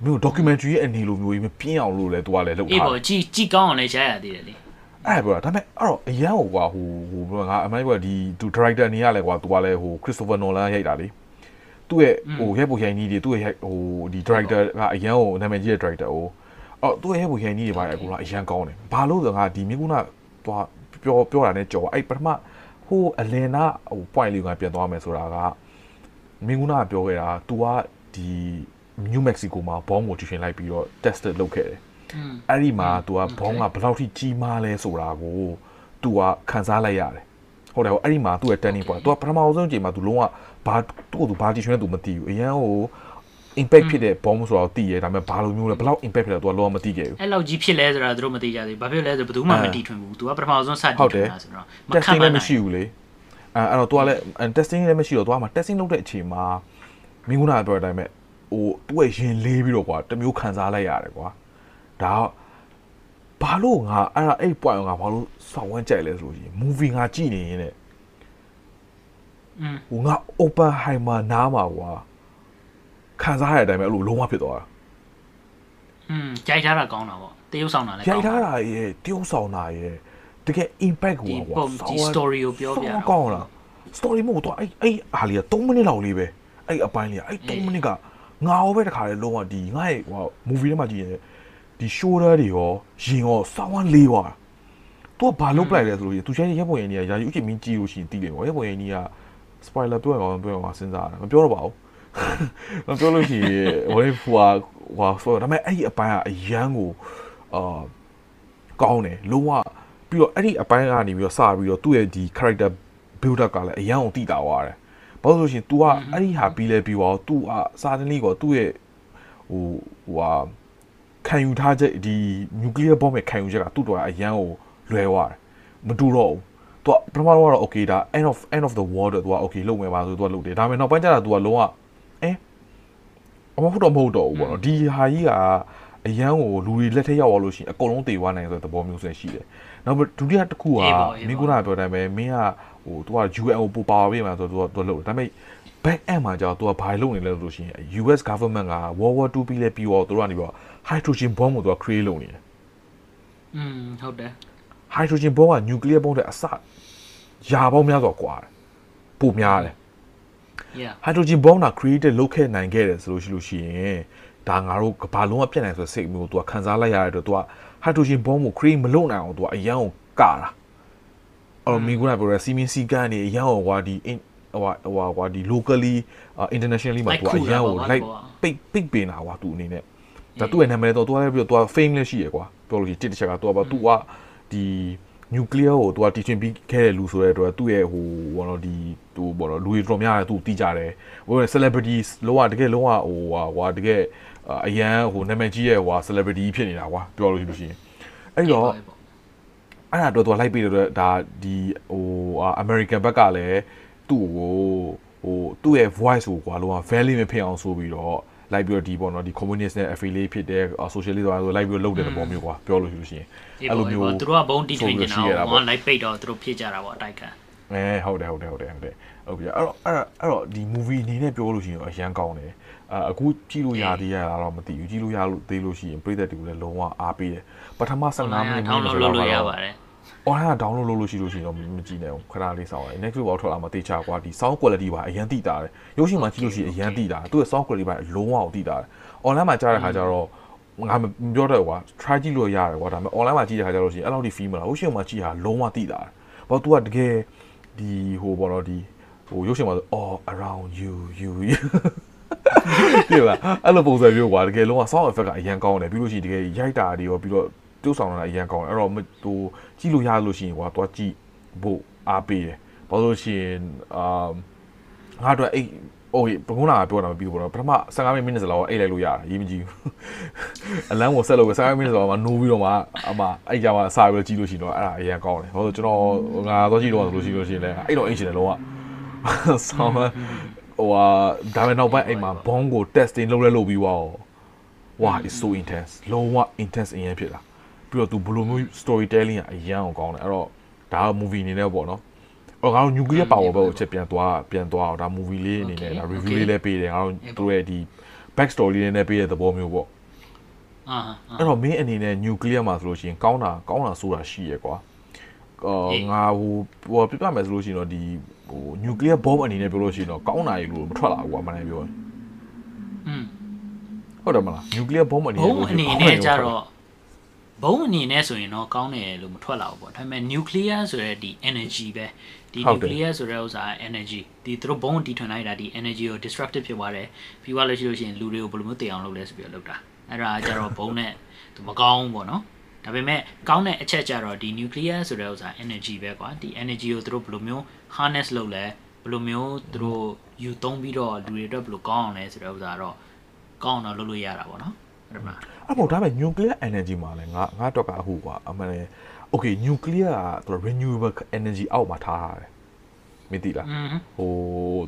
မင်းတို့ documentary ရဲ့အနေလိုမျိုးကြီးမပြင်းအောင်လို့လဲသူကလည်းလုပ်ထားအေးပေါ့ကြည်ကြည်ကောင်းအောင်လဲရှားရသေးတယ်လေအဲ့ပေါ့ဒါပေမဲ့အဲ့တော့အရန်ဟိုကွာဟိုဟိုဘယ်ကအမိုက်ကဒီသူ director နေရလဲကွာသူကလည်းဟို Christopher Nolan ရိုက်တာလေသူ့ရဲ့ဟိုရိုက်ပုံရိုက်နည်းတွေသူ့ရဲ့ဟိုဒီ director ကအရန်ဟိုနာမည်ကြီးတဲ့ director ဟိုအော်သူ့ရဲ့ရိုက်ပုံရိုက်နည်းတွေပါအကူကအရန်ကောင်းတယ်ဘာလို့လဲငါဒီမြင်းကုနာသွားပြောပြောတာနဲ့ကြော်အဲ့ပထမဟိုအလင်နာဟို point လေးကိုပြန်သွားမယ်ဆိုတာကမင်းကုနာကပြောခဲ့တာ तू ကဒီ New Mexico မှာဘောင်းကိုတီရှင်လိုက်ပြီးတော့ test လုပ်ခဲ့တယ်အဲ့ဒီမှာ तू ကဘောင်းကဘယ်လောက်ထိကြီးမားလဲဆိုတာကို तू ကခန်းစားလိုက်ရတယ်ဟုတ်တယ်ဟိုအဲ့ဒီမှာ तू ရဲ့ turning point तू ကပထမဆုံးချိန်မှာ तू လုံးဝဘာသူ့ကို तू ဘာတီရှင်လဲ तू မသိဘူးအရန်ဟို impact ဖြစ်တဲ့ bomb ဆိုတော့သိရဲဒါပေမဲ့ဘာလိုမျိုးလဲဘယ်လောက် impact ဖြစ်လဲ तू ကလုံးဝမသိခဲ့ဘူး အဲ့လောက်ကြီးဖြစ်လဲဆိုတာသူတို့မသိကြသေးဘူးဘာဖြစ်လဲဆိုဘယ်သူမှမတီထွင်ဘူး तू ကပထမဆုံးစတီ ဟုတ် ထွ တယ် င်တာဆိုတော့မခံ testing မ လည်း နို မရှိ င် ဘူးလေအဲအဲ့တော့ तू ကလည်း testing လည်းမရှိတော့ तू ကမှ testing လုပ်တဲ့အချိန်မှာမင်းကနာပြောတဲ့အတိုင်းပဲ ဟိုသူ့ရဲ့ရင်လေးပြီးတော့ကွာတမျိုးခံစားလိုက်ရတယ်ကွာဒါဘာလို့ငါအဲ့ဒါအဲ့ point ကဘာလို့စောင့်ဝန်းကြိုက်လဲဆိုလို့ရှိရင် movie ငါကြည့်နေရင်တဲ့ဟိုငါ open high မှာနားမှာကွာခံစားရတဲ့အတိုင်းပဲအဲ့လိုလုံးဝဖြစ်သွားတာอืมကြိုက်ထားတာကောင်းတာပေါ့တရုပ်ဆောင်တာလည်းကြိုက်ထားတာရဲ့တရုပ်ဆောင်တာရဲ့တကယ် impact ကိုကွာဒီ story ကိုပြောပြကောင်းလား story မဟုတ်တော့အဲ့အဲ့အားလေးက3မိနစ်လောက်လေးပဲအဲ့အပိုင်းလေးကအဲ့3မိနစ်က ငါရောပဲတခါလေလုံးဝဒီငါ့ရဲ့ဟို movie ထဲမှာကြည့်ရင်ဒီ shoulder တွေရောရင်ရောစောင်းဝမ်းလေးသွားသူကဘာလုပ်ပလိုက်လဲဆိုလို့သူချဲရက်ပုံရင်ကြီးကရာယူချင်မင်းကြည့်လို့ရှိရင်တီးတယ်ပေါ့ရက်ပုံရင်ကြီးက spoiler ပြောရအောင်ပြောရအောင်စဉ်းစားတာမပြောတော့ပါဘူးမပြောလို့ရှိရင်ဟိုဟိုဟိုဆိုဒါပေမဲ့အဲ့ဒီအပိုင်းကအရန်ကိုအာကောင်းတယ်လုံးဝပြီးတော့အဲ့ဒီအပိုင်းကနေပြီးတော့စပြီးတော့သူ့ရဲ့ဒီ character build up ကလည်းအရန်အောင်တည်တာသွားတယ် ဘာလို့ဆိုရှင် तू อ่ะအဲ့ဒီဟာပြီးလဲပြီးတော့ तू อ่ะစာတန်းလေးကောသူ့ရဲ့ဟိုဟိုဟာခံယူထားချက်ဒီနျူကလ িয়ার ဘောမဲ့ခံယူချက်ကသူ့တော်အရန်ကိုလွဲသွားတယ်မတူတော့ဘူးသူကပထမတော့ကတော့ okay ဒါ end of end of the world တော့သူက okay လုပ်မယ်ပါဆိုသူကလုပ်တယ်ဒါပေမဲ့နောက်ပိုင်းကျတော့သူကလုံးဝအဲအမဟုတ်တော့မဟုတ်တော့ဘူးပေါ့နော်ဒီဟာကြီးကအရန်ကိုလူတွေလက်ထက်ရောက်သွားလို့ရှိရင်အကုန်လုံးတေသွားနိုင်ဆိုတဲ့သဘောမျိုးဆိုရှိတယ်နောက်ဒုတိယတစ်ခုကမင်းကပြောတိုင်းပဲမင်းက ဟိုသူက UN ကိုပိုပါပေးမှာဆိုတော့သူကသူလုပ်တယ်ဒါပေမဲ့ back end မှာကြာသူကဘာလုပ်နေလဲဆိုလို့ရှိရင် US government က World War 2ပြီးလဲပြီးတော့သူတို့ကနေပြီးတော့ hydrogen bomb ကိုသူက create လုပ်နေတယ်อืมဟုတ်တယ် hydrogen bomb က nuclear bomb တဲ့အစရာပေါင်းများစွာကွာတယ်ပိုများတယ် yeah hydrogen bomb က create လုပ်ခဲ့နိုင်ခဲ့တယ်ဆိုလို့ရှိလို့ရှိရင်ဒါငါတို့ကဘာလုံးကပြတ်နိုင်ဆိုစိတ်မျိုးကိုသူကခံစားလိုက်ရတဲ့အတွက်သူက hydrogen bomb ကို create မလုပ်နိုင်အောင်သူကအရန်ကိုကတာ အဲ့တော့မင်းကပြောရစီမင်းစီကနေရန်ဟောကွာဒီဟိုဟိုကွာဒီ locally internationally မှာသူကအရန်ကို like ပိတ်ပိတ်ပင်တာကွာသူအနေနဲ့ဒါသူ့ရဲ့နာမည်တော့သူကလည်းပြီးတော့သူက fame လည်းရှိရကွာပြောလို့ရှိတစ်တစ်ချက်ကသူကပါသူကဒီ nuclear ကိုသူကတီချင်ပြီးခဲ့တဲ့လူဆိုတဲ့အတွက်သူ့ရဲ့ဟိုဘောနော်ဒီဟိုဘောနော်လူတွေတော်များတယ်သူတီးကြတယ်ဟို celebrity လောကတကယ်လုံးဝဟိုကွာတကယ်အရန်ဟိုနာမည်ကြီးရဲ့ဟို celebrity ဖြစ်နေတာကွာပြောလို့ရှိလို့ရှိရင်အဲ့တော့ အဲ့ဒါတော့သူကလိုက်ပြီးတော့ဒါဒီဟို American ဘက်ကလည်းသူ့ကိုဟိုသူ့ရဲ့ voice ကိုကွာလုံးဝ value မဖြစ်အောင်ဆိုပြီးတော့လိုက်ပြီးတော့ဒီပေါ့နော်ဒီ communist နဲ့ affiliate ဖြစ်တဲ့ socialist ဆိုလိုက်ပြီးတော့လုပ်တဲ့သဘောမျိုးကွာပြောလို့ရှိလို့ရှိရင်အဲ့လိုမျိုးသူတို့ကဘုံတီထွင်နေတာဟောလိုက်ပိတ်တော့သူတို့ဖြစ်ကြတာပေါ့အတိုက်ခံအဲဟုတ်တယ်ဟုတ်တယ်ဟုတ်တယ်ဟုတ်တယ်ဟုတ်ပြီအဲ့တော့အဲ့အဲ့တော့ဒီ movie အနေနဲ့ပြောလို့ရှိရင်အရန်ကောင်းတယ်အအခုကြည့်လို့ရသေးရလားတော့မသိဘူးကြည့်လို့ရလို့သေးလို့ရှိရင်ပြည်သက်တူလည်းလုံးဝအားပေးတယ်ပထမ15မိနစ်ထောင်းလို့လို့ရပါတယ် အော်ဟာ download လုပ်လို့ရှိလို့ရှိရင်တော့မကြည့်နိုင်ဘူးခဏလေးစောင့်ရတယ် next week ဘောက်ထွက်လာမှတေချာကွာဒီ sound quality ပါအရန်တိတာတယ်ရုပ်ရှင်မှာကြည့်လို့ရှိရင်အရန်တိတာသူ့ရဲ့ sound quality ပါလုံးဝတိတာတယ် online မှာကြားတဲ့ခါကျတော့ငါမပြောတော့ကွာ try ကြည့်လို့ရတယ်ကွာဒါပေမဲ့ online မှာကြည့်တဲ့ခါကျတော့ရှိရင်အဲ့လောက်ထိ feel မလားရုပ်ရှင်မှာကြည့်တာလုံးဝတိတာတယ်ဘာလို့ तू ကတကယ်ဒီဟိုဘောတော့ဒီဟိုရုပ်ရှင်မှာဆို all around you you ဒီလားအဲ့လိုပုံစံမျိုးကွာတကယ်လုံးဝ sound effect ကအရန်ကောင်းတယ်ပြီးလို့ရှိရင်တကယ်ရိုက်တာတွေရောပြီးတော့ တိုးဆောင်တာအရန်ကောင်းတယ်အဲ့တော့ဟိုကြည့်လို့ရလို့ရှိရင်ကွာသွားကြည့်ဖို့အားပေးတယ်ဘာလို့ရှိရင်အာငါတို့အဲ့ဟအိုးဘကုန်းလာပြောတာမပြီးဘူးပေါ့နော်ပထမ15မိနစ်စလောက်အိတ်လိုက်လို့ရတယ်ရေးမကြည့်ဘူးအလန်းကိုဆက်လို့15မိနစ်စလောက်မှနိုးပြီးတော့မှအမအဲ့ကြမှာစာပြီးတော့ကြည့်လို့ရှိရင်တော့အဲ့ဒါအရင်ကောင်းတယ်ဟောကျွန်တော်ငါတော့ကြည့်တော့ဆိုလို့ရှိလို့ရှိရင်လည်းအဲ့တော့အိတ်ရှင်တယ်လုံးဝဆောင်းဟိုဟာဒါပေမဲ့နောက်ပိုင်းအိမ်မှာဘုံကို testing လုပ်လဲလုပ်ပြီးသွားတော့ wow is so intense လုံးဝ intense အရင်ဖြစ်လာ ပြီးတော့ तू ဘလိုမျိုး storytelling ကအရင်အောင်ကောင်းတယ်အဲ့တော့ဒါက movie အနေနဲ့ပေါ့နော်အော်ငါတို့ nuclear power ဘက်ကိုချက်ပြန်သွားပြန်သွားအောင်ဒါ movie လေးအနေနဲ့ဒါ review လေးလည်းပေးတယ်ငါတို့တို့ရဲ့ဒီ back story လေးနဲ့ပေးတဲ့သဘောမျိုးပေါ့ အာ အဲ့တော့ main အနေနဲ့ nuclear မှာဆိုလို့ရှိရင်ကောင်းတာကောင်းတာဆိုတာရှိရကွာအော်ငါဟိုဟိုပြပြမယ်ဆိုလို့ရှိရင်တော့ဒီဟို nuclear bomb အနေနဲ့ပြောလို့ရှိရင်တော့ကောင်းတာရေလို့မထွက်လာဘူးကွာမနိုင်ပြောရင် อืม ဟုတ်တယ်မလား nuclear bomb အနေ ဘုံ နဲ့ အနေနဲ့ကြတော့ ဘုံအနေနဲ့ဆိုရင်တော့ကောင်းတယ်လို့မထွက်လာဘူးပေါ့ဒါပေမဲ့ nuclear ဆိုတဲ့ဒီ energy ပဲဒီ nuclear ဆိုတဲ့ဥစ္စာ energy ဒီသူတို့ဘုံတီထွင်လိုက်တာဒီ energy ကို destructive ဖြစ်သွားတယ်ပြီးသွားလို့ရှိလို့ရှိရင်လူတွေကိုဘယ်လိုမျိုးတည်အောင်လုပ်လဲဆိုပြီးတော့လုပ်တာအဲ့ဒါကြတော့ဘုံနဲ့သူမကောင်းဘူးပေါ့နော်ဒါပေမဲ့ကောင်းတဲ့အချက်ကြတော့ဒီ nuclear ဆိုတဲ့ဥစ္စာ energy ပဲကွာဒီ energy ကိုသူတို့ဘယ်လိုမျိုး harness လုပ်လဲဘယ်လိုမျိုးသူတို့ယူသုံးပြီးတော့လူတွေအတွက်ဘယ်လိုကောင်းအောင်လဲဆိုတဲ့ဥစ္စာတော့ကောင်းအောင်တော့လုပ်လို့ရတာပေါ့နော် ဟုတ်တယ်မလားအဲ့ပေါ့ဒါပေမဲ့ nuclear energy မှာလည်းငါငါတော့ကအခုကွာအမှန်လေ okay nuclear ကသူ renewable energy အောက်မှာထားထားတယ်မသိလားอืมဟို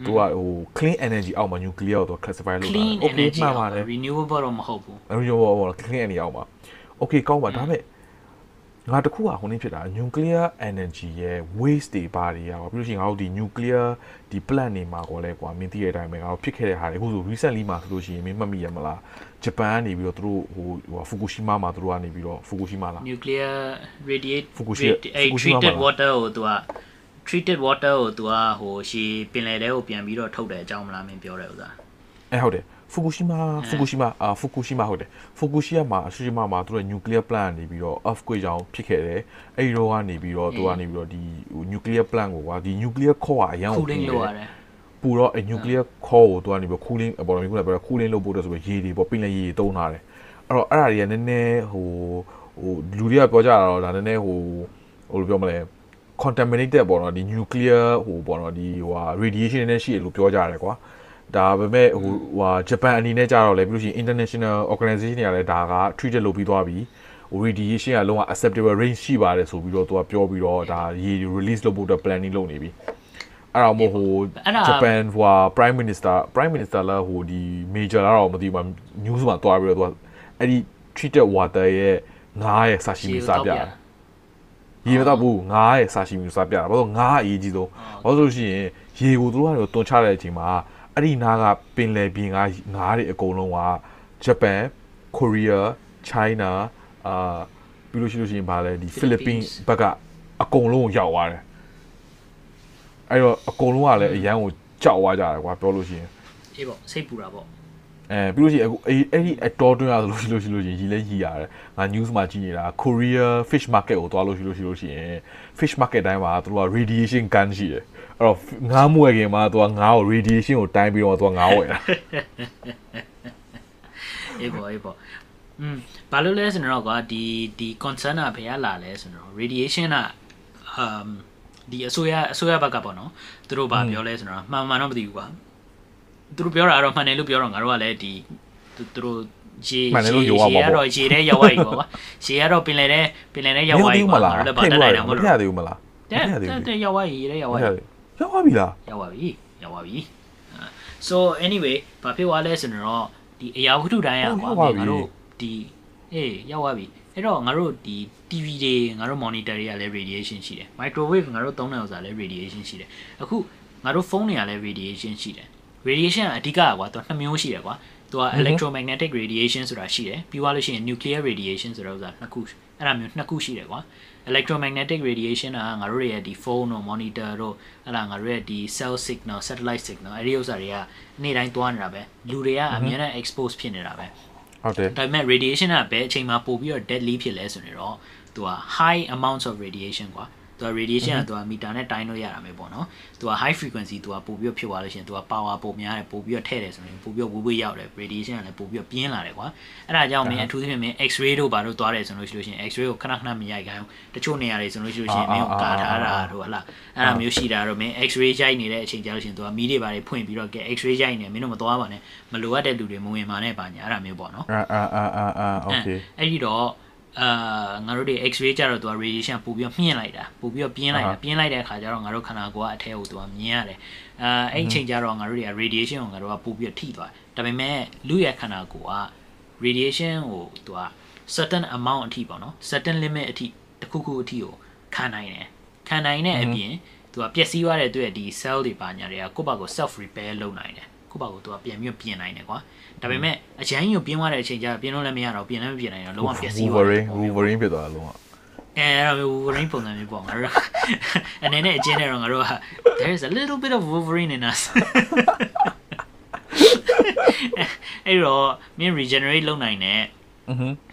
သူကဟို clean energy အောက်မှာ nuclear ကိုသူ classify လုပ်တာ clean okay energy မှန်ပါတယ် renewable တော့မဟုတ်ဘူး renewable ပေါ့ clean energy အောက်မှာ okay ကောင်းပါဒါပေမဲ့ငါတခုကဟိုနေ့ဖြစ်တာ nuclear energy ရဲ့ waste တွေပါတွေရောပြီးလို့ရှိရင်ငါတို့ဒီ nuclear ဒီ plant တွေမှာကိုလည်းကွာမင်းသိတဲ့အတိုင်းပဲငါတို့ဖြစ်ခဲ့တဲ့ဟာတွေအခုဆို recently မှာဆိုလို့ရှိရင်မင်းမှတ်မိရမလား ဂျပန်ကနေပြီးတော့သူတို့ဟိုဟို Fukushima မှာသူတို့ကနေပြီးတော့ Fukushima လား nuclear radiate Fukushima- radi- အဲ့ Fukushima treated မှာလား water ကိုသူက treated water ကိုသူကဟိုရှီပင်လယ်ထဲကိုပြန်ပြီးတော့ထုတ်တဲ့အကြောင်းမလားမင်းပြောတယ်ဥစားအဲဟုတ်တယ် Fukushima Fukushima အာ Fukushima ဟုတ်တယ် Fukushima မှာ Fukushima မှာသူတို့ nuclear plant နေပြီးတော့ earthquake ကြောင့်ဖြစ်ခဲ့တယ်အဲ့ဒီတော့ကနေပြီးတော့သူကနေပြီးတော့ဒီဟို nuclear plant ကိုကွာဒီ nuclear core ကအရင်ကို cooling လုပ်ရတယ် ပူတော့အဲ nuclear core ကိုသူကနေပြီး cooling ပေါ်တော့ခုနကပြော cooling လုပ်ဖို့တော့ဆိုပြီးရေတွေပေါ့ပင်လယ်ရေတွေတုံးထားတယ်အဲ့တော့အဲ့ဒါတွေကနည်းနည်းဟိုဟိုလူတွေကပြောကြတာတော့ဒါနည်းနည်းဟိုဟိုလိုပြောမလဲ contaminated ပေါ့နော်ဒီ nuclear ဟိုပေါ့နော်ဒီဟိုဟာ radiation နဲ့ရှိတယ်လို့ပြောကြတယ်ကွာဒါပေမဲ့ဟိုဟိုဂျပန်အနေနဲ့ကြတော့လေပြီးလို့ရှိရင် international organization တွေကလည်းဒါက treated လုပ်ပြီးသွားပြီဟို radiation ကလုံးဝ acceptable range ရှိပါတယ်ဆိုပြီးတော့သူကပြောပြီးတော့ဒါရေ release လုပ်ဖို့အတွက် planning လုပ်နေပြီ အဲ့ဒါမို့ဟိုအဲ့ဒါဂျပန်ဟိုဟာ prime minister prime minister လာဟိုဒီ major လာတော့မသိဘူး news မှာတွားပြီးတော့သူကအဲ့ဒီ treated water ရဲ့ငါးရဲ့ sashimi စားပြတယ်ရေမတော့ဘူးငါးရဲ့ sashimi စားပြတာဘာလို့ငါးအရေးကြီးဆုံးဘာလို့ဆိုလို့ရှိရင်ရေကိုသူတို့ကတော့တွန်ချတဲ့အချိန်မှာအဲ့ဒီနားကပင်လယ်ပြင်ကငါးတွေအကုန်လုံးကဂျပန်ကိုရီးယား China အာပြီးလို့ရှိလို့ရှိရင်ဗာလဲဒီဖိလစ်ပင်းဘက်ကအကုန်လုံးကိုရောက်သွားတယ် အဲ့တော့အကုန်လုံးကလည်းအရန်ကိုကြောက်သွားကြတယ်ကွာပြောလို့ရှိရင်အေးပေါ့စိတ်ပူတာပေါ့အဲပြီးလို့ရှိရင်အခုအဲ့အဲ့ဒီအတော်တွင်းရဆိုလို့ရှိလို့ရှိလို့ရှိရင်ရီလဲရီရတယ်ငါ news မှာကြည့်နေတာ Korea fish market ကိုသွားလို့ရှိလို့ရှိလို့ရှိရင် fish market တိုင်းမှာသူတို့က radiation gun ရှိတယ်အဲ့တော့ငါးမွေခင်မှာသူကငါ့ကို radiation ကိုတိုင်းပြီးတော့သူကငါ့ဝယ်တာအေးပေါ့အေးပေါ့อืมဘာလို့လဲဆိုတော့ကွာဒီဒီ concern ကဘယ်ကလာလဲဆိုတော့ radiation က um ဒီအစိုးရအစိုးရဘက်ကပေါ့နော်သူတို့ဘာပြောလဲဆိုတော့မှန်မှန်တော့မသိဘူးကွာသူတို့ပြောတာကတော့မှန်တယ်လို့ပြောတော့ငါတို့ကလည်းဒီသူသူတို့ရေမှန်တယ်လို့ပြောရမှာပေါ့ရေကတော့ရေထဲရောက်သွားပြီပေါ့ကွာရေကတော့ပင်လယ်ထဲပင်လယ်ထဲရောက်သွားပြီမကွာလားငါတို့လည်းဖဘာတ်တက်လို့နိုင်ရတာမမဟုတ်ဖလို့တ်ရသေးဘူးမလားတဲ့တဲ့ရောက်သွားပြီရေထဲရောက်ဖသွားတ်ရပြီသေးရောက်သွားပြီလားရောက်ပါပြီရောက်ပါပြီအာ so anyway ဘာဖြစ်သွားလဲဆိုတော့ဒီအရာဝတ္ထုတိုင်းอ่ะဟုတ်ကွာပါပြီငါတို့ဒီအေးရောက်သွားပြီအဲ့တော့ငါတို့ဒီ TV တွေငါတို့ monitor တွေကလည်း radiation ရှိတယ် microwave ငါတို့သုံးတဲ့ဥစ္စာလည်း radiation ရှိတယ်အခုငါတို့ဖုန်းတွေကလည်း radiation ရှိတယ် radiation ကအဓိကကွာသူနှစ်မျိုးရှိတယ်ကွာသူက electromagnetic radiation ဆိုတာရှိတယ်ပြီးသွားလို့ရှိရင် nuclear radiation ဆိုတာဥစ္စာနှစ်ခုအဲ့ဒါမျိုးနှစ်ခုရှိတယ်ကွာ electromagnetic radiation ကငါတို့ရဲ့ဒီ phone တို့ monitor တို့အဲ့ဒါငါတို့ရဲ့ဒီ cell signal satellite signal အဲ့ဒီဥစ္စာတွေကနေ့တိုင်းသွားနေတာပဲလူတွေကအများနဲ့ expose ဖြစ်နေတာပဲဟုတ်တယ်ဒါပေမဲ့ radiation ကဘယ်အချိန်မှာပို့ပြီးတော့ deadly ဖြစ်လဲဆိုရင်တော့ သူက high amounts of radiation ကွာသူက radiation ကသူကမီတာနဲ့တိုင်းလို့ရတာပဲပေါ့နော်သူက high frequency သူကပို့ပြီးဖြစ်သွားလို့ရှိရင်သူက power ပိုများတယ်ပို့ပြီးထည့်တယ်ဆိုရင်ပို့ပြီးဝေးဝေးရောက်တယ် radiation ကလည်းပို့ပြီးပြင်းလာတယ်ကွာအဲ့ဒါကြောင့်မင်းအထူးသဖြင့်မင်း x-ray တို့ဘာတို့သွားတယ်ဆိုလို့ရှိလို့ရှိရင် x-ray ကိုခဏခဏမရိုက်ခိုင်းတချို့နေရာတွေဆိုလို့ရှိလို့ရှိရင်မင်းကိုကာထားတာတို့ဟလားအဲ့ဒါမျိုးရှိတာတော့မင်း x-ray ရိုက်နေတဲ့အချိန်ကြာလို့ရှိရင်သူကမီးတွေဘာတွေဖွင့်ပြီးတော့ကဲ x-ray ရိုက်နေမင်းတို့မသွားပါနဲ့မလိုအပ်တဲ့လူတွေမဝင်ပါနဲ့ပါညာအဲ့ဒါမျိုးပေါ့နော်အာအာအာအာ okay အဲ့ဒီတော့ အာငါတို့တွေ x-ray ကြတော့သူက radiation ပို့ပြီးမြင့်လိုက်တာပို့ပြီးပြင်းလိုက်တာပြင်းလိုက်တဲ့အခါကျတော့ငါတို့ခန္ဓာကိုယ်ကအထဲကိုသူကမြင်ရတယ်အာအဲ့အချိန်ကျတော့ငါတို့တွေက radiation ကိုငါတို့ကပို့ပြီးထိသွားဒါပေမဲ့လူရဲ့ခန္ဓာကိုယ်က radiation ကိုသူက certain amount အထိပေါ့နော် certain limit အထိတစ်ခုခုအထိကိုခံနိုင်တယ်ခံနိုင်တဲ့အပြင်သူကပျက်စီးသွားတဲ့သူရဲ့ဒီ cell တွေပါညာတွေကကိုယ့်ဘာကို self repair လုပ်နိုင်တယ်ကိုယ့်ဘာကိုသူကပြန်ပြီးပြင်နိုင်တယ်ကွာ ဒါပေမဲ့အရန်ကြီးကိုပြင်းသွားတဲ့အချိန်ကျပြင်းလို့လည်းမရတော့ပြင်းလည်းမပြင်းနိုင်တော့လုံးဝပျက်စီးသွားတယ် Wolverine ဖြစ်သွားတာလုံးဝအဲအဲ့တော့ Wolverine ပုံစံမျိုးပေါ့ငါတို့အနေနဲ့အကျဉ်းနဲ့တော့ငါတို့က there is a little bit of Wolverine in us အဲ့တော့မင်း regenerate လုပ်နိုင်တဲ့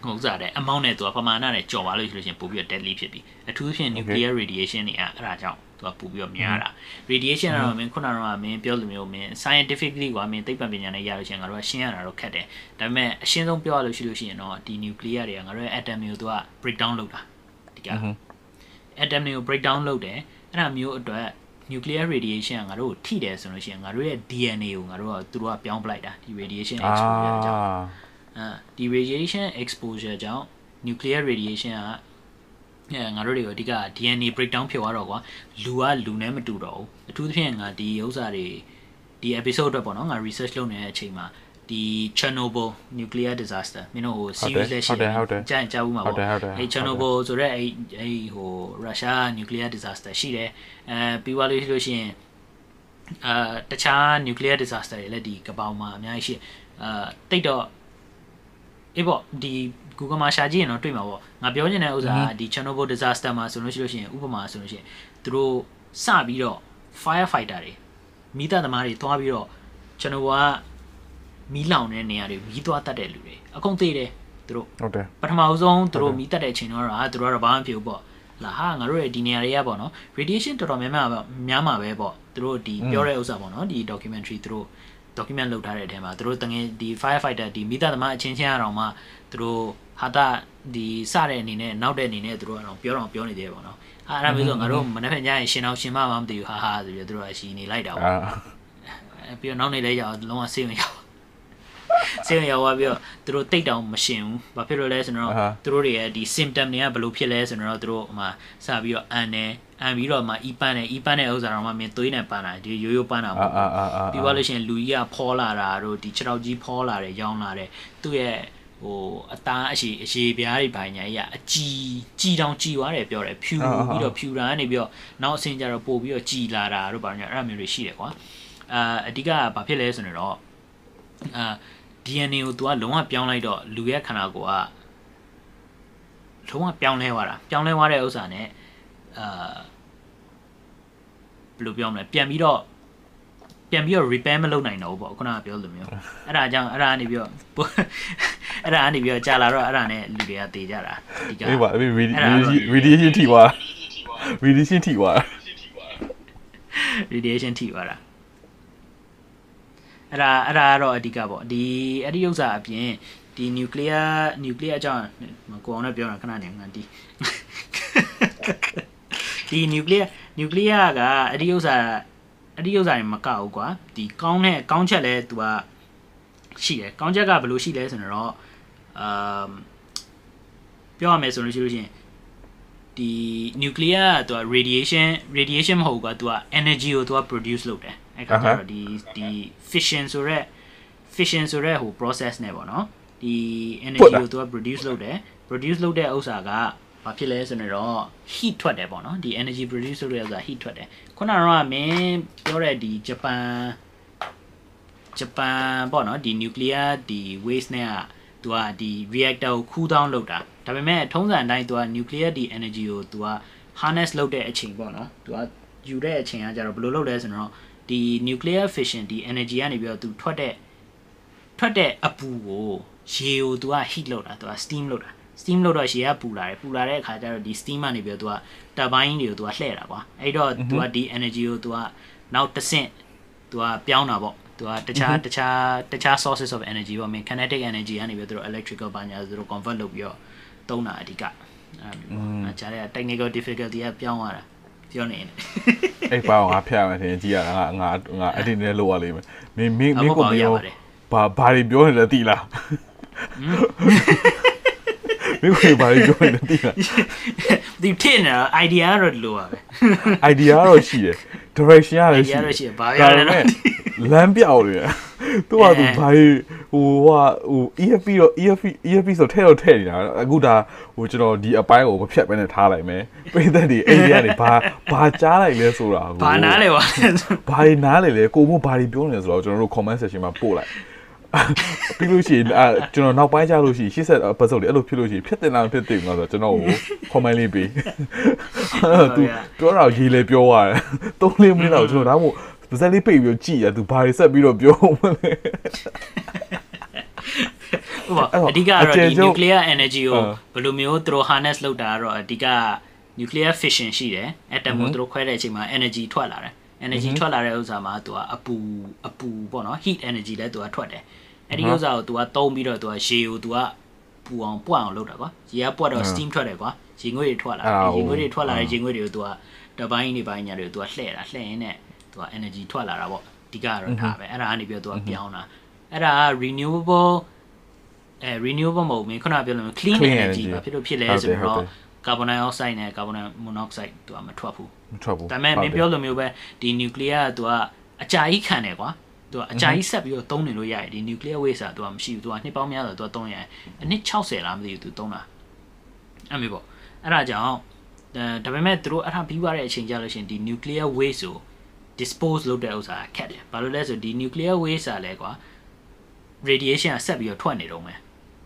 ဟုတ်စားတယ်အမောင်းနဲ့သူကပမာဏနဲ့ကြော်ပါလို့ဆိုလို့ရှိရင်ပို့ပြီးတော့ deadly ဖြစ်ပြီအထူးဖြင့် nuclear radiation တွေအဲ့ဒါကြောင့် သူကပို့ပြီးတော့များတာ radiation ကတော့မင်းခုနကတော့မင်းပြောလိုမျိုးမင်း scientifically ကမင်းသိပ္ပံပညာနဲ့ရလို့ရှိရင်ငါတို့ကရှင်းရတာတော့ခက်တယ်ဒါပေမဲ့အရှင်းဆုံးပြောရလို့ရှိလို့ရှိရင်တော့ဒီ nuclear တွေကငါတို့ရဲ့ atom တွေကိုသူက break down လုပ်တာဒီက atom တွေကို break down လုပ်တယ်အဲ့ဒါမျိုးအတွက် nuclear radiation ကငါတို့ကိုထိတယ်ဆိုလို့ရှိရင်ငါတို့ရဲ့ DNA ကိုငါတို့ကသူတို့ကပြောင်းပလိုက်တာဒီ radiation အာ exposure ကြောင့်အာဒီ radiation exposure ကြောင့် nuclear radiation ကအဲ ငါတို့တွေကိုအဓိက DNA breakdown ဖြစ်သွားတော့ကွာလူကလူနဲ့မတူတော့ဘူးအထူးသဖြင့်ငါဒီဥစ္စာတွေဒီ episode အတွက်ပေါ့နော်ငါ research လုပ်နေတဲ့အချိန်မှာဒီ Chernobyl nuclear disaster မင်းတို့ဟို series လည်းရှိတယ်ကြာရင်ကြာဘူးမှာပေါ့အဲ Chernobyl ဆိုတော့အဲအဲဟိုရုရှား nuclear disaster ရှိတယ်အဲပြီးသွားလို့ရှိလို့ရှိရင်အာတခြား nuclear disaster တွေလည်းဒီကပောင်မှာအများကြီးရှိအာတိတ်တော့အေးပေါ့ဒီ Google မှာရှာကြည့်ရင်တော့တွေ့မှာပေါ့ငါပြောချင်တဲ့ဥစ္စာကဒီ Chernobyl disaster မှာဆိုလို့ရှိလို့ရှိရင်ဥပမာဆိုလို့ရှိရင်သူတို့စပြီးတော့ firefighter တွေမိသားသမားတွေသွားပြီးတော့ Chernobyl ကမီးလောင်တဲ့နေရာတွေမီးသွားတတ်တဲ့လူတွေအကုန်သိတယ်သူတို့ဟုတ်တယ်ပထမဆုံးသူတို့မီးတက်တဲ့အချိန်တော့ဟာသူတို့ကတော့ဘာမှမဖြစ်ဘူးပေါ့လာဟာငါတို့ရဲ့ဒီနေရာတွေကပေါ့နော် radiation တော်တော်များများများမှာပဲပေါ့သူတို့ဒီပြောတဲ့ဥစ္စာပေါ့နော်ဒီ documentary သူတို့ document လုပ်ထားတဲ့အထဲမှာသူတို့တငယ်ဒီ firefighter ဒီမိသားသမားအချင်းချင်းအတော်မှသူတို့ဟာတာဒီစတဲ့အနေနဲ့နောက်တဲ့အနေနဲ့သူတို့ကတော့ပြောတော့ပြောနေသေးတယ်ပေါ့နော်ဟာအဲ့ဒါမျိုးဆိုငါတို့မနေ့ကညရင်ရှင်အောင်ရှင်မမှမသိဘူးဟာဟာဆိုပြီးသူတို့ကရှီနေလိုက်တာပေါ့အာပြီးတော့နောက်နေ့လဲရောက်လုံးဝဆေးဝင်ရောက်ဆေး ဝင်ရောက်သွားပြီးတော့သူတို့တိတ်တောင်မရှင်ဘူးဘာဖြစ်လို့လဲဆိုတော့သူတို့တွေရဲ့ဒီ symptom တွေကဘယ်လိုဖြစ်လဲဆိုတော့သူတို့ဟိုမှာစပြီးတော့အန်နေအန်ပြီးတော့မှအီပန်းနေအီပန်းတဲ့ဥစ္စာတော့မှမင်းသွေးနဲ့ပန်းတာဒီရိုးရိုးပန်းတာမအာဟုတ်အာအာအာပြီးသွားလို့ရှိရင်လူကြီးကဖောလာတာတို့ဒီခြေထောက်ကြီးဖောလာတယ်ရောင်းလာတယ်သူ့ရဲ့ဟိုအသားအရှိအရှိပြားတွေပိုင်းညာကြီးကအကြီးကြီးတောင်ကြီးသွားတယ်ပြောတယ်ဖြူပြီးတော့ဖြူတာကနေပြီးတော့နောက်အဆင်းကျတော့ပို့ပြီးတော့ကြီးလာတာတို့ဘာညာအဲ့လိုမျိုးတွေရှိတယ်ကွာအာအဓိကဘာဖြစ်လဲဆိုတော့အာ DNA ကို तू ကလုံးဝပြောင်းလိုက်တော့လူရဲ့ခန္ဓာကိုယ်ကလုံးဝပြောင်းလဲသွားတာပြောင်းလဲသွားတဲ့ဥစ္စာ ਨੇ အာဘယ်လိုပြောမလဲပြန်ပြီးတော့ပြန်ပြီးတော့ repair မလုပ်နိုင်တော့ဘူးပေါ့ခုနကပြောလိုမျိုးအဲ့ဒါကြောင့်အဲ့ဒါကနေပြီးတော့အဲ့ဒါကနေပြီးတော့ကြာလာတော့အဲ့ဒါနဲ့လူတွေကတည်ကြတာဒီကအေးပါအေး radiation ထိသွား radiation ထိသွား radiation ထိသွားတာ အဲ့ဒါအဲ့ဒါကတော့အဓိကပေါ့ဒီအဲ့ဒီဥစ္စာအပြင်ဒီ nuclear nuclear အကြောင်းကိုအောင်လည်းပြောတာခဏနေငါဒီဒီ nuclear nuclear ကအဲ့ဒီဥစ္စာအဲ့ဒီဥစ္စာတွေမကောက်ဘူးကွာဒီကောင်းတဲ့ကောင်းချက်လဲသူကရှိတယ်ကောင်းချက်ကဘယ်လိုရှိလဲဆိုတော့အာပြောရမယ်ဆိုလို့ရှိလို့ရှိရင်ဒီ nuclear ကသူက radiation radiation မဟုတ်ဘူးကွာသူက energy ကိုသူက produce လုပ်တယ် အဲ့ခါကျတော့ဒီဒီ fission ဆိုရက် fission ဆိုရက်ဟို process နဲ့ပေါ့နော်ဒီ energy ကို तू က produce လုပ်တယ် produce လုပ်တဲ့ဥစ္စာကဘာဖြစ်လဲဆိုတော့ heat ထွက်တယ်ပေါ့နော်ဒီ energy produce လုပ်တဲ့ဥစ္စာ heat ထွက်တယ်ခုနကတော့မင်းပြောတဲ့ဒီဂျပန်ဂျပန်ပေါ့နော်ဒီ nuclear ဒီ waste နဲ့ကသူကဒီ reactor ကို cool down လုပ်တာဒါပေမဲ့ထုံးစံအတိုင်းသူက nuclear ဒီ energy ကိုသူက harness လုပ်တဲ့အချိန်ပေါ့နော်သူကယူတဲ့အချိန်ကကြတော့ဘယ်လိုလုပ်လဲဆိုတော့ ဒီ nuclear fission ဒီ energy ကနေပြီးတော့သူထွက်တဲ့ထွက်တဲ့အပူကိုရေကိုသူက heat လုပ်တာသူက steam လုပ်တာ steam လို့တော့ရှေ့ကပူလာတယ်ပူလာတဲ့အခါကျတော့ဒီ steam ကနေပြီးတော့ तू က turbine တွေကို तू ကလှည့်တာကွာအဲ့တော့ तू ကဒီ energy ကို तू ကနောက်တစ်ဆင့် तू ကပြောင်းတာပေါ့သူကတခြားတခြားတခြား sources of energy ပေါ့မင်း kinetic energy ကနေပြီးတော့ electrical ဘာညာဆိုတော့ convert လုပ်ပြီးတော့သုံးတာအဓိကအဲ့လိုမျိုးအခြားတဲ့ technical difficulty ကပြောင်းသွားတာ ပြောနေတယ်အဲ့ပါအောင်ငါဖျက်ရမယ်ထင်ကြည့်ရတာငါငါငါအဲ့ဒီနဲ့လောက်ရလိမ့်မယ်မင်းမင်းမင်းကိုပြောဘာဘာတွေပြောနေလဲသိလားမင်းကိုဘာတွေပြောနေလဲသိလားဒီထင်နေတာ idea ကတော့လိုပါပဲ idea တော့ရှိတယ် direction ရတယ်ရှိ idea တော့ရှိတယ်ဘာပြောလဲတော့ လမ်းပြောက်နေတယ်သူကသူဘာဟိုဟာဟို EFP တော့ EFP EFP ဆိုထဲတော့ထဲနေတာအခုဒါဟိုကျွန်တော်ဒီအပိုင်းကိုမဖြတ်ဘဲနဲ့ထားလိုက်မယ်ပိတ်သက်ဒီအိမ်ကြီးကနေဘာဘာကြားလိုက်လဲဆိုတာကိုဘာနားလဲပါဘာတွေနားလေလဲကိုမို့ဘာတွေပြောနေလဲဆိုတော့ကျွန်တော်တို့ comment section မှာပို့လိုက်ပြီးလို့ရှိရင်အဲကျွန်တော်နောက်ပိုင်းကျလို့ရှိရင်ရှေ့ဆက် episode တွေအဲ့လိုဖြစ်လို့ရှိရင်ဖြစ်တင်လားဖြစ်တင်လားဆိုတော့ကျွန်တော်ကို comment လေးပေးသူပြောတာရေးလေပြောရတယ်3လေးမိနစ်တော့ကျွန်တော်ဒါမှမဟုတ် ပါဇက်လေးပိတ်ပြီးကြည့်ရသူဘာတွေဆက်ပြီးတော့ပြောမလဲဟိုပါအဓိကတော့ဒီ nuclear energy ကိုဘယ်လိုမျိုးသူတို့ harness လုပ်တာကတော့အဓိက nuclear fission ရှိတယ် atom ကိုသူတို့ခွဲတဲ့အချိန်မှာ energy ထွက်လာတယ် energy ထွက်လာတဲ့ဥစ္စာမှာသူကအပူအပူပေါ့နော် heat energy လဲသူကထွက်တယ်အဲ့ဒီဥစ္စာကိုသူကသုံးပြီးတော့သူကရေကိုသူကပူအောင်ပွအောင်လုပ်တာကွာရေကပွက်တော့ steam ထွက်တယ်ကွာရေငွေ့တွေထွက်လာတယ်ရေငွေ့တွေထွက်လာတဲ့ရေငွေ့တွေကိုသူကတပိုင်းနေပိုင်းညာတွေကိုသူကလှည့်တာလှည့်ရင်းနဲ့ သူက energy ထွက်လာတာပေါ့အဓိကတော့ဒါပဲအဲ့ဒါကနေပြီးတော့သူကပြောင်းတာအဲ့ဒါက renewable အဲ renewable မဟုတ်ဘူးခုနပြောလို့ clean energy ပါဖြစ်လို့ဖြစ်လဲဆိုတော့ carbon dioxide နဲ့ carbon monoxide သူကမထွက်ဘူးမထွက်ဘူးဒါပေမဲ့မင်းပြောလိုမျိုးပဲဒီ nuclear ကသူကအကြာကြီးခံတယ်ကွာသူကအကြာကြီးဆက်ပြီးတော့သုံးနေလို့ရတယ်ဒီ nuclear waste ကသူကမရှိဘူးသူကနှစ်ပေါင်းများစွာသူကသုံးရတယ်အနည်း60လားမသိဘူးသူသုံးတာအဲ့မျိုးပေါ့အဲ့ဒါကြောင့်ဒါပေမဲ့သူတို့အဲ့ဒါပြီးသွားတဲ့အချိန်ကြလို့ရှိရင်ဒီ nuclear waste ကို dispose လုပ်တဲ့ဥစ္စာခက်တယ်ဘာလို့လဲဆိုဒီ nuclear waste ကလည်းကွာ radiation ကဆက်ပြီးတော့ထွက်နေတော့မယ်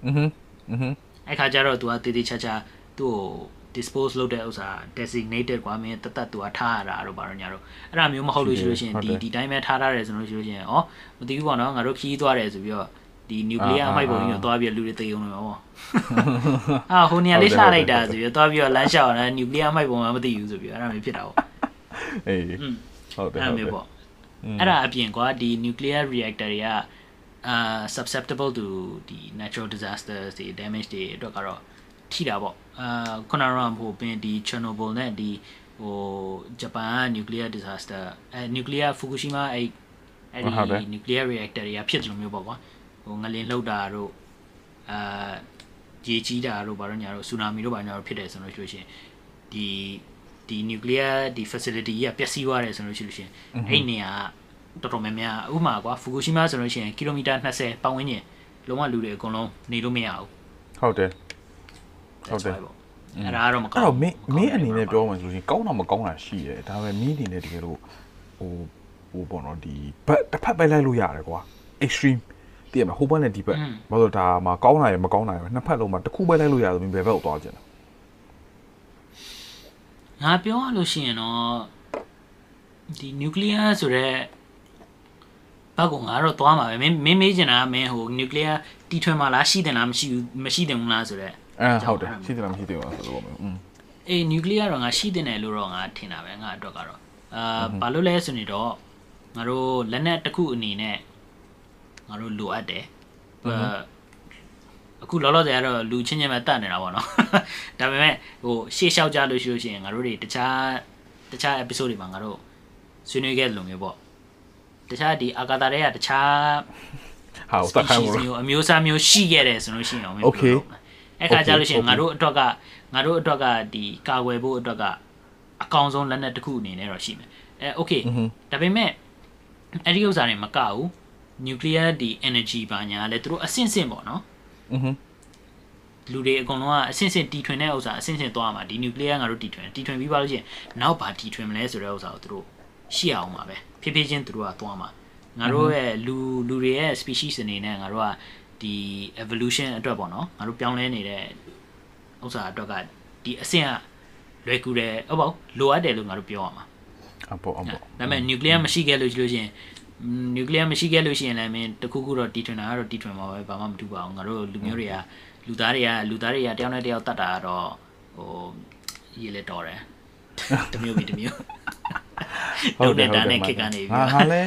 อือฮึอือฮึ အဲ့ခါကျတော့ तू ကတေးသေးချာချာသူ့ကို dispose လုပ်တဲ့ဥစ္စာ designated ကွာမင်းတသက်သူကထားရတာတို့ဘာလို့ညာတော့အဲ့ဒါမျိုးမဟုတ်လို့ရှိလို့ရှိရင်ဒီဒီတိုင်းပဲထားထားတယ်ဆိုလို့ရှိလို့ရှိရင်ဩမသိဘူးပေါ့နော်ငါတို့ခီးသွားတယ်ဆိုပြီးတော့ဒီ nuclear အမိုက်ပုံကြီးကိုသွားပြီးလူတွေတေးအောင်လို့ပေါ့အာဟိုနေရာလေးလှလိုက်တာဆိုပြီးတော့သွားပြီးတော့လမ်းလျှောက်တာ nuclear အမိုက်ပုံကမသိဘူးဆိုပြီးအဲ့ဒါမျိုးဖြစ်တာပေါ့ အေး ဟုတ်တယ်အဲ့ဟုတ်တယ်မျိုးပေါ့အဲ့ဒါအပြင်ကွာဒီ nuclear reactor တွေကအာ susceptible to ဒီ natural disasters တွေ damage တွေအတွက်ကတော့ထိတာပေါ့အာခုနကတော့ဟိုပင်ဒီ Chernobyl နဲ့ဒီဟိုဂျပန် nuclear disaster အဲ nuclear Fukushima အဲအဲ့ဒီ nuclear reactor တွေကဖြစ်တယ်လို့မျိုးပေါ့ကွာဟိုငလင်လှုပ်တာတို့အာရေကြီးတာတို့ဘာလို့ညာတို့ဆူနာမီတို့ဘာညာတို့ဖြစ်တယ်ဆိုလို့ရှိလို့ရှိရင်ဒီ ဒီ nuclear ဒီ facility ကြီးကပျက်စီးသွားတယ်ဆိုလို့ရှိလို့ရှိရင်အဲ့နေရာတော်တော်များများဥပမာကွာ Fukushima ဆိုလို့ရှိရင်ကီလိုမီတာ20ပတ်ဝန်းကျင်လုံးဝလူတွေအကုန်လုံးနေလို့မရဘူးဟုတ်တယ်ဟုတ်တယ်အဲ့ဒါကတော့မကောအဲ့င်းတော့မင်းမင်းအနေနဲ့ပြောမှဆိုရင်ကောင်းတာမကောင်းတာရှိတယ်ဒါပေမဲ့မင်းအနေနဲ့တကယ်လို့ဟိုဟိုပေါ့နော်ဒီဘက်တစ်ဖက်ပဲလိုက်လို့ရတယ်ကွာ extreme တည်ရမှာဟိုဘက်နဲ့ဒီဘက်ဘာလို့ဒါမှာကောင်းတာရယ်မကောင်းတာရယ်နှစ်ဖက်လုံးမှာတစ်ခုပဲလိုက်လို့ရတယ်ဆိုရင်ဘယ်ဘက်ကိုသွားကြလဲ ငါပြောရလို့ရှိရင်တော့ဒီ nuclear ဆိုတော့ဘက်ကငါတော့သွားမှာပဲမင်းမင်းမေးချင်တာကမင်းဟို nuclear တီထွင်မှာလားရှိတယ်လားမရှိဘူးမရှိတယ်ဘူးလားဆိုတော့အဲဟုတ်တယ်ရှိတယ်လားမရှိသေးဘူးလားဆိုတော့อืมအေး nuclear တော့ငါရှိတယ်တယ်လို့တော့ငါထင်တာပဲငါအတွက်ကတော့အာဘာလို့လဲဆိုနေတော့ငါတို့လက်နက်တစ်ခုအနေနဲ့ငါတို့လိုအပ်တယ် အာအခုလောလောဆယ်ကတော့လူချင်းချင်းပဲတတ်နေတာပေါ့နော်ဒါပေမဲ့ဟိုရှေ့လျှောက်ကြလို့ရှိလို့ရှိရင်ငါတို့တွေတခြားတခြား episode တွေမှာငါတို့ဆွေးနွေးခဲ့လို့မျိုးပေါ့တခြားဒီအာကာသတွေကတခြားဟာစက်ခိုင်းလို့မျိုးအမျိုးအစားမျိုးရှိခဲ့တယ်ဆိုလို့ရှိရင်အောင်မင်း Okay. အဲ့ခါကြလို့ရှိရင် Okay. ငါတို့အတွက်ကငါတို့အတွက်ကဒီကာကွယ်ဖို့အတွက်ကအကောင်းဆုံးလက်နက်တစ်ခုအနေနဲ့တော့ရှိမယ်အဲ okay ဒါပေမဲ့အဲ့ဒီဥစ္စာတွေမကဘူး nuclear ဒီ energy ဘာညာလဲသူတို့အဆင့်ဆင့်ပေါ့နော် อือလူတွေအကုန်လုံးကအဆင့်ဆင့်တီထွင်တဲ့ဥစ္စာအဆင့်ဆင့်သွားမှာဒီနျူကလ িয়ার ငါတို့တီထွင်တီထွင်ပြီးပါလို့ရှိရင်နောက်ဘာတီထွင်မလဲဆိုတဲ့ဥစ္စာကိုသူတို့ရှိအောင်ပါပဲဖြည်းဖြည်းချင်းသူတို့ကသွားမှာငါတို့ရဲ့လူလူတွေရဲ့ species အနေနဲ့ငါတို့ကဒီ evolution အတွက်ပေါ့နော်ငါတို့ပြောင်းလဲနေတဲ့ဥစ္စာအတွက်ကဒီအဆင့်ကလွယ်ကူတယ်ဟုတ်ပေါ့လိုအပ်တယ်လို့ငါတို့ပြောရမှာအပေါ့အပေါ့ဒါပေမဲ့ nuclear မရှိခဲ့လို့ရှိလို့ချင်း နျူကလ িয়ার မရှိခဲ့လို့ရှိရင်လည်းမင်းတခုခုတော့တီထွင်တာကတော့တီထွင်မှာပဲဘာမှမတူပါဘူးငါတို့လူမျိုးတွေကလူသားတွေကလူသားတွေကတယောက်နဲ့တယောက်တတ်တာကတော့ဟိုရေးလေတော်တယ်တမျိုးပြီးတမျိုးဟုတ်တယ်ဒါနဲ့ခက်ကနေပြီငါငါလဲ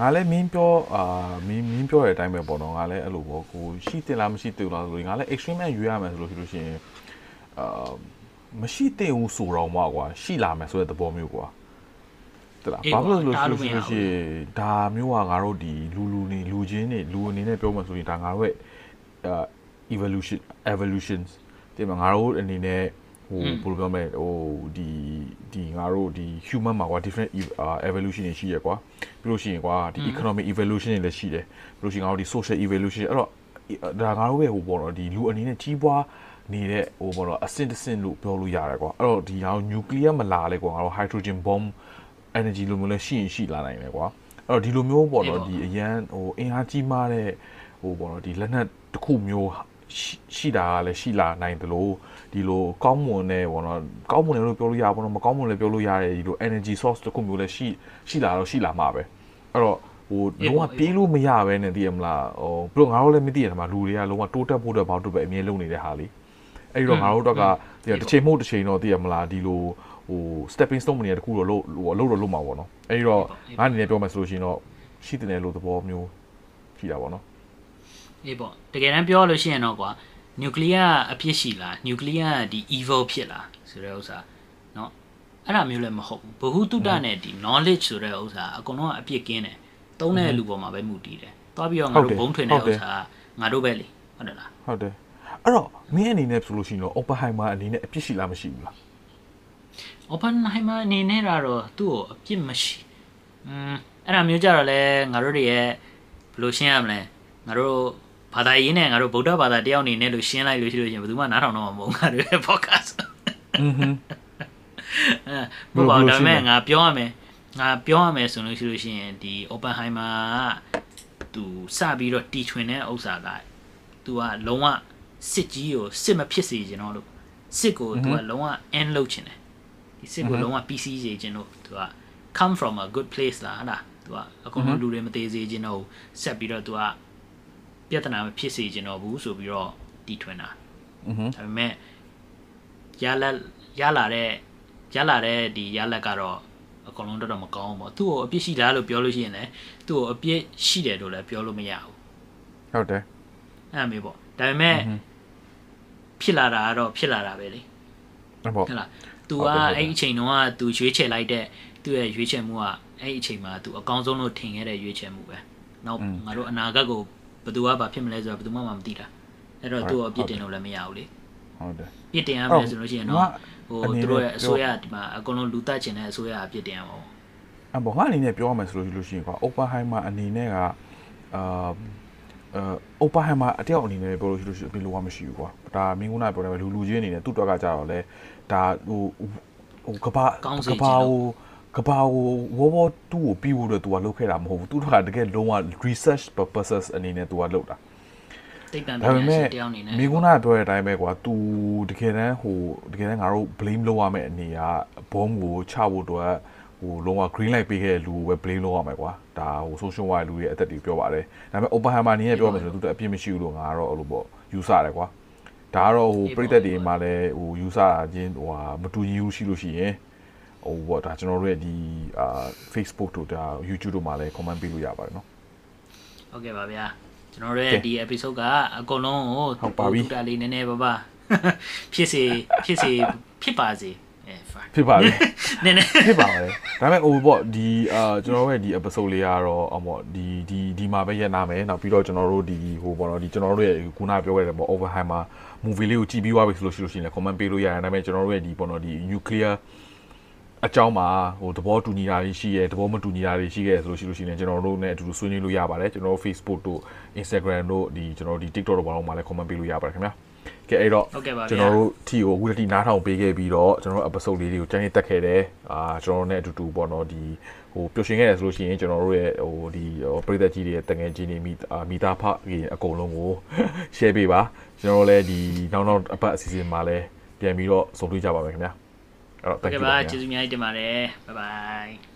ငါလဲမင်းပြောအာမင်းမင်းပြောတဲ့အတိုင်းပဲပေါ့နော်ငါလဲအဲ့လိုပေါ့ကိုရှိတင်လားမရှိတင်လားဆိုလို့ငါလဲ extreme ရွေးရမယ်ဆိုလို့ရှိလို့ရှိရင်အာမရှိတင်ဘူးဆိုတော့မှကွာရှိလာမယ်ဆိုတဲ့သဘောမျိုးကွာ တလားဘာလို့လို့ရှိလို့ရှိလို့ရှိရင်ဒါမျိုးကငါတို့ဒီလူလူနေလူချင်းနေလူအနေနဲ့ပြောမှဆိုရင်ဒါငါတို့ရဲ့အာ evolution evolutions ဒီမှာငါတို့အနေနဲ့ဟိုဘယ်လိုပြောမလဲဟိုဒီဒီငါတို့ဒီ human မှာကွာ different evolution တွေရှိရကွာပြီးလို့ရှိရင်ကွာဒီ economic evolution တွေလည်းရှိတယ်ပြီးလို့ရှိရင်ငါတို့ဒီ social evolution အဲ့တော့ဒါငါတို့ရဲ့ဟိုပေါ့နော်ဒီလူအနေနဲ့ကြီးပွားနေတဲ့ဟိုပေါ့နော်အဆင့်တစ်ဆင့်လို့ပြောလို့ရတယ်ကွာအဲ့တော့ဒီငါတို့ nuclear မလာလဲကွာငါတို့ hydrogen bomb energy လိုမျိုးလည်းရှိရင်ရှိလာနိုင်တယ်ကွာအဲ့တော့ဒီလိုမျိုးပေါ့နော်ဒီအရန်ဟိုအင်အားကြီးမားတဲ့ဟိုပေါ့နော်ဒီလက်နက်တစ်ခုမျိုးရှိတာကလည်းရှိလာနိုင်တယ်လို့ဒီလိုကောင်းမွန်တဲ့ပေါ့နော်ကောင်းမွန်တယ်လို့ပြောလို့ရပါတော့မကောင်းမွန်လည်းပြောလို့ရတယ်ဒီလို energy source တစ်ခုမျိုးလည်းရှိရှိလာတော့ရှိလာမှာပဲအဲ့တော့ဟိုလုံးဝပြေးလို့မရပဲနဲ့သိရမလားဟိုဘလို့ငါတို့လည်းမသိရတဲ့မှာလူတွေကလုံးဝတိုးတက်ဖို့အတွက်ဘာလို့ပဲအမြဲလုပ်နေတဲ့ဟာလေအဲ့ဒီတော့ငါတို့တော့ကတစ်ချိန်မဟုတ်တစ်ချိန်တော့သိရမလားဒီလိုဟို ဟို stepping stone အနေနဲ့တခုတော့လို့ဟိုအလုပ်တော့လုပ်မှာပေါ့နော်အဲဒီတော့ငါအနေနဲ့ပြောမယ်ဆိုလို့ရှိရင်တော့ရှိတယ်လို့သဘောမျိုးရှိတာပေါ့နော်အေးပေါ့တကယ်တမ်းပြောလို့ရှိရင်တော့ကွာ nuclear အဖြစ်ရှိလား nuclear ဒီ evil ဖြစ်လားဆိုတဲ့ဥစ္စာเนาะအဲ့ဒါမျိုးလည်းမဟုတ်ဘူးဘ ഹു တုတနဲ့ဒီ knowledge ဆိုတဲ့ဥစ္စာအကုန်လုံးကအပြစ်ကင်းတယ်သုံးတဲ့လူပေါ်မှာပဲမူတည်တယ်သွားပြီးတော့ငါတို့ဘုံထွင်တဲ့ဥစ္စာငါတို့ပဲလေဟုတ်တယ်လားဟုတ်တယ်အဲ့တော့မင်းအနေနဲ့ဆိုလို့ရှိရင်တော့ Oppenheimer အနေနဲ့အပြစ်ရှိလားမရှိဘူးလား Oppenheimer အနေနဲ့ကတော့သူ့ကိုအပြစ်မရှိอืมအဲ့ဒါမျိုးကြတော့လဲငါတို့တွေရဲ့ဘယ်လိုရှင်းရမလဲငါတို့ဘာသာရေးနဲ့ငါတို့ဗုဒ္ဓဘာသာတယောက်အနေနဲ့လို့ရှင်းလိုက်လို့ရှိလို့ရှင်ဘယ်သူမှနားထောင်တော့မှာမဟုတ်ငါတို့ရဲ့ podcast อือဟึအဲဘာဒါမဲ့ငါပြောရမယ်ငါပြောရမယ်ဆိုလို့ရှိလို့ရှိရင်ဒီ Oppenheimer ကသူစပြီးတော့တီထွင်တဲ့ဥစ္စာကသူကလုံးဝစစ်ကြီးကိုစစ်မဖြစ်စေချင်တော့လို့စစ်ကိုသူကလုံးဝ end လုပ်ချင်တယ်ဒီ စစ်ကိုလုံးဝ PC ရေခြင်းတို့သူက come from a good place လားဟုတ်လားသူကအကုန်လုံးလူတွေမသေးစေခြင်းတို့ဆက်ပြီးတော့သူကပြဿနာမဖြစ်စေခြင်းတော့ဘူးဆိုပြီးတော့တီထွင်တာဒါပေမဲ့ရလာရလာတဲ့ရလာတဲ့ဒီရလက်ကတော့အကုန်လုံးတော်တော်မကောင်းဘူးပေါ့သူ့ကိုအပြစ်ရှိလားလို့ပြောလို့ရှိရင်လည်းသူ့ကိုအပြစ်ရှိတယ်လို့လည်းပြောလို့မရဘူးဟုတ်တယ်အဲ့မေးပေါ့ဒါပေမဲ့ဖြစ်လာတာကတော့ဖြစ်လာတာပဲလေဟုတ်ပေါ့ဟုတ်လား သူကအဲ့အချိန်တုန်းကသူရွေးချယ်လိုက်တဲ့သူ့ရဲ့ရွေးချယ်မှုကအဲ့အချိန်မှာသူအကောင်းဆုံးလို့ထင်ခဲ့တဲ့ရွေးချယ်မှုပဲနောက်ငါတို့အနာဂတ်ကိုဘယ်သူကဘာဖြစ်မလဲဆိုတော့ဘယ်သူမှမသိတာအဲ့တော့သူ့ကိုအပြစ်တင်လို့လည်းမရဘူးလေဟုတ်တယ်ပြစ်တင်ရမယ်ဆိုလို့ရှိရင်တော့ဟိုသူတို့ရဲ့အစိုးရဒီမှာအကုန်လုံးလူတက်ချင်တဲ့အစိုးရအပြစ်တင်ရမှာပေါ့အဘဘာအနေနဲ့ပြောရမယ်ဆိုလို့လို့ရှိရင်ကွာ Oppenheimer အနေနဲ့ကအာအဲ Oppenheimer အတယောက်အနေနဲ့ပြောလို့ရှိလို့ရှိရင်ဘယ်လိုမှမရှိဘူးကွာဒါမင်းကနာပြောတယ်လူလူချင်းအနေနဲ့သူ့တွက်ကကြတော့လေ ဒါဟိုဟိုကဘာကဘာဟိုကဘာဟိုဝဝတူကိုပြီးဖို့တော့ तू ကလုပ်ခဲ့တာမဟုတ်ဘူးသူတို့ကတကယ်လုံးဝ research purposes အနေနဲ့ तू ကလုပ်တာတိတ်တန်ပြန်ရှင်တယောက်အနေနဲ့မိကုနာပြောတဲ့အတိုင်းပဲကွာ तू တကယ်တမ်းဟိုတကယ်တမ်းငါတို့ blame လုပ်ရမယ့်အနေကဘုံကိုချဖို့တော့ဟိုလုံးဝ green light ပေးခဲ့တဲ့လူကိုပဲ blame လုပ်ရမှာကွာဒါဟို social wire လူရဲ့အသက်တွေပြောပါတယ်ဒါပေမဲ့ Oppenheimer အနေနဲ့ပြောမယ်ဆိုတော့သူအပြစ်မရှိဘူးလို့ငါကတော့အဲ့လိုပေါ့ယူဆတယ်ကွာ ဒါကတော့ဟိုပြည်သက်တွေမှာလည်းဟိုယူဆတာချင်းဟိုဟာမတူညီဘူးရှိလို့ရှိရင်ဟိုပေါ့ဒါကျွန်တော်တို့ရဲ့ဒီအာ Facebook တို့ဒါ YouTube တို့မှာလည်း comment ပေးလို့ရပါတယ်နော်ဟုတ်ကဲ့ပါဗျာကျွန်တော်တို့ရဲ့ဒီ episode ကအကုန်လုံးကိုဟုတ်ပါပြီတူတာလေးနည်းနည်းပါပါဖြစ်စေဖြစ်စေဖြစ်ပါစေဖြစ်ပါလေနည်းနည်းဖြစ်ပါလေဒါပေမဲ့ဟိုပေါ့ဒီအာကျွန်တော်တို့ရဲ့ဒီ episode လေးကတော့အမောဒီဒီဒီမှာပဲရက်နာမယ်နောက်ပြီးတော့ကျွန်တော်တို့ဒီဟိုပေါ့နော်ဒီကျွန်တော်တို့ရဲ့ခုနပြောခဲ့တဲ့ပေါ့ Overheimer movie လေးကိုကြည့်ပြီးသွားပြီဆိုလို့ရှိလို့ရှိရင်လည်း comment ပေးလို့ရတယ်ဒါပေမဲ့ကျွန်တော်တို့ရဲ့ဒီပေါ့နော်ဒီ nuclear အကြောင်းမှာဟိုသဘောတူညီတာတွေရှိရဲသဘောမတူညီတာတွေရှိခဲ့ဆိုလို့ရှိလို့ရှိရင်ကျွန်တော်တို့ ਨੇ အတူတူဆွေးနွေးလို့ရပါတယ်ကျွန်တော်တို့ Facebook တို့ Instagram တို့ဒီကျွန်တော်တို့ဒီ TikTok တို့ဘာလို့မှလည်း comment ပေးလို့ရပါတယ်ခင်ဗျာကဲအဲ့တော့ကျွန်တော်တို့ထီကိုအခုတတိနားထောင်ပေးခဲ့ပြီးတော့ကျွန်တော်တို့ episode လေးတွေကိုကြိုင်းတက်ခဲ့တယ်အာကျွန်တော်တို့ ਨੇ အတူတူပေါ့နော်ဒီဟိုပျော်ရွှင်ခဲ့တယ်ဆိုလို့ရှိရင်ကျွန်တော်တို့ရဲ့ဟိုဒီပရိသတ်ကြီးတွေရဲ့တငယ်ချင်းတွေမိမိသားဖကြီးအကုန်လုံးကို share ပေးပါ ကျွန်တော်တို့လည်းဒီနောက်နောက်အပတ်အစီအစဉ်မှာလည်းပြန်ပြီးတော့ဆုံတွေ့ကြပါမယ်ခင်ဗျာအဲ့တော့ thank you ပါကျေးဇူးများတင်ပါတယ် bye bye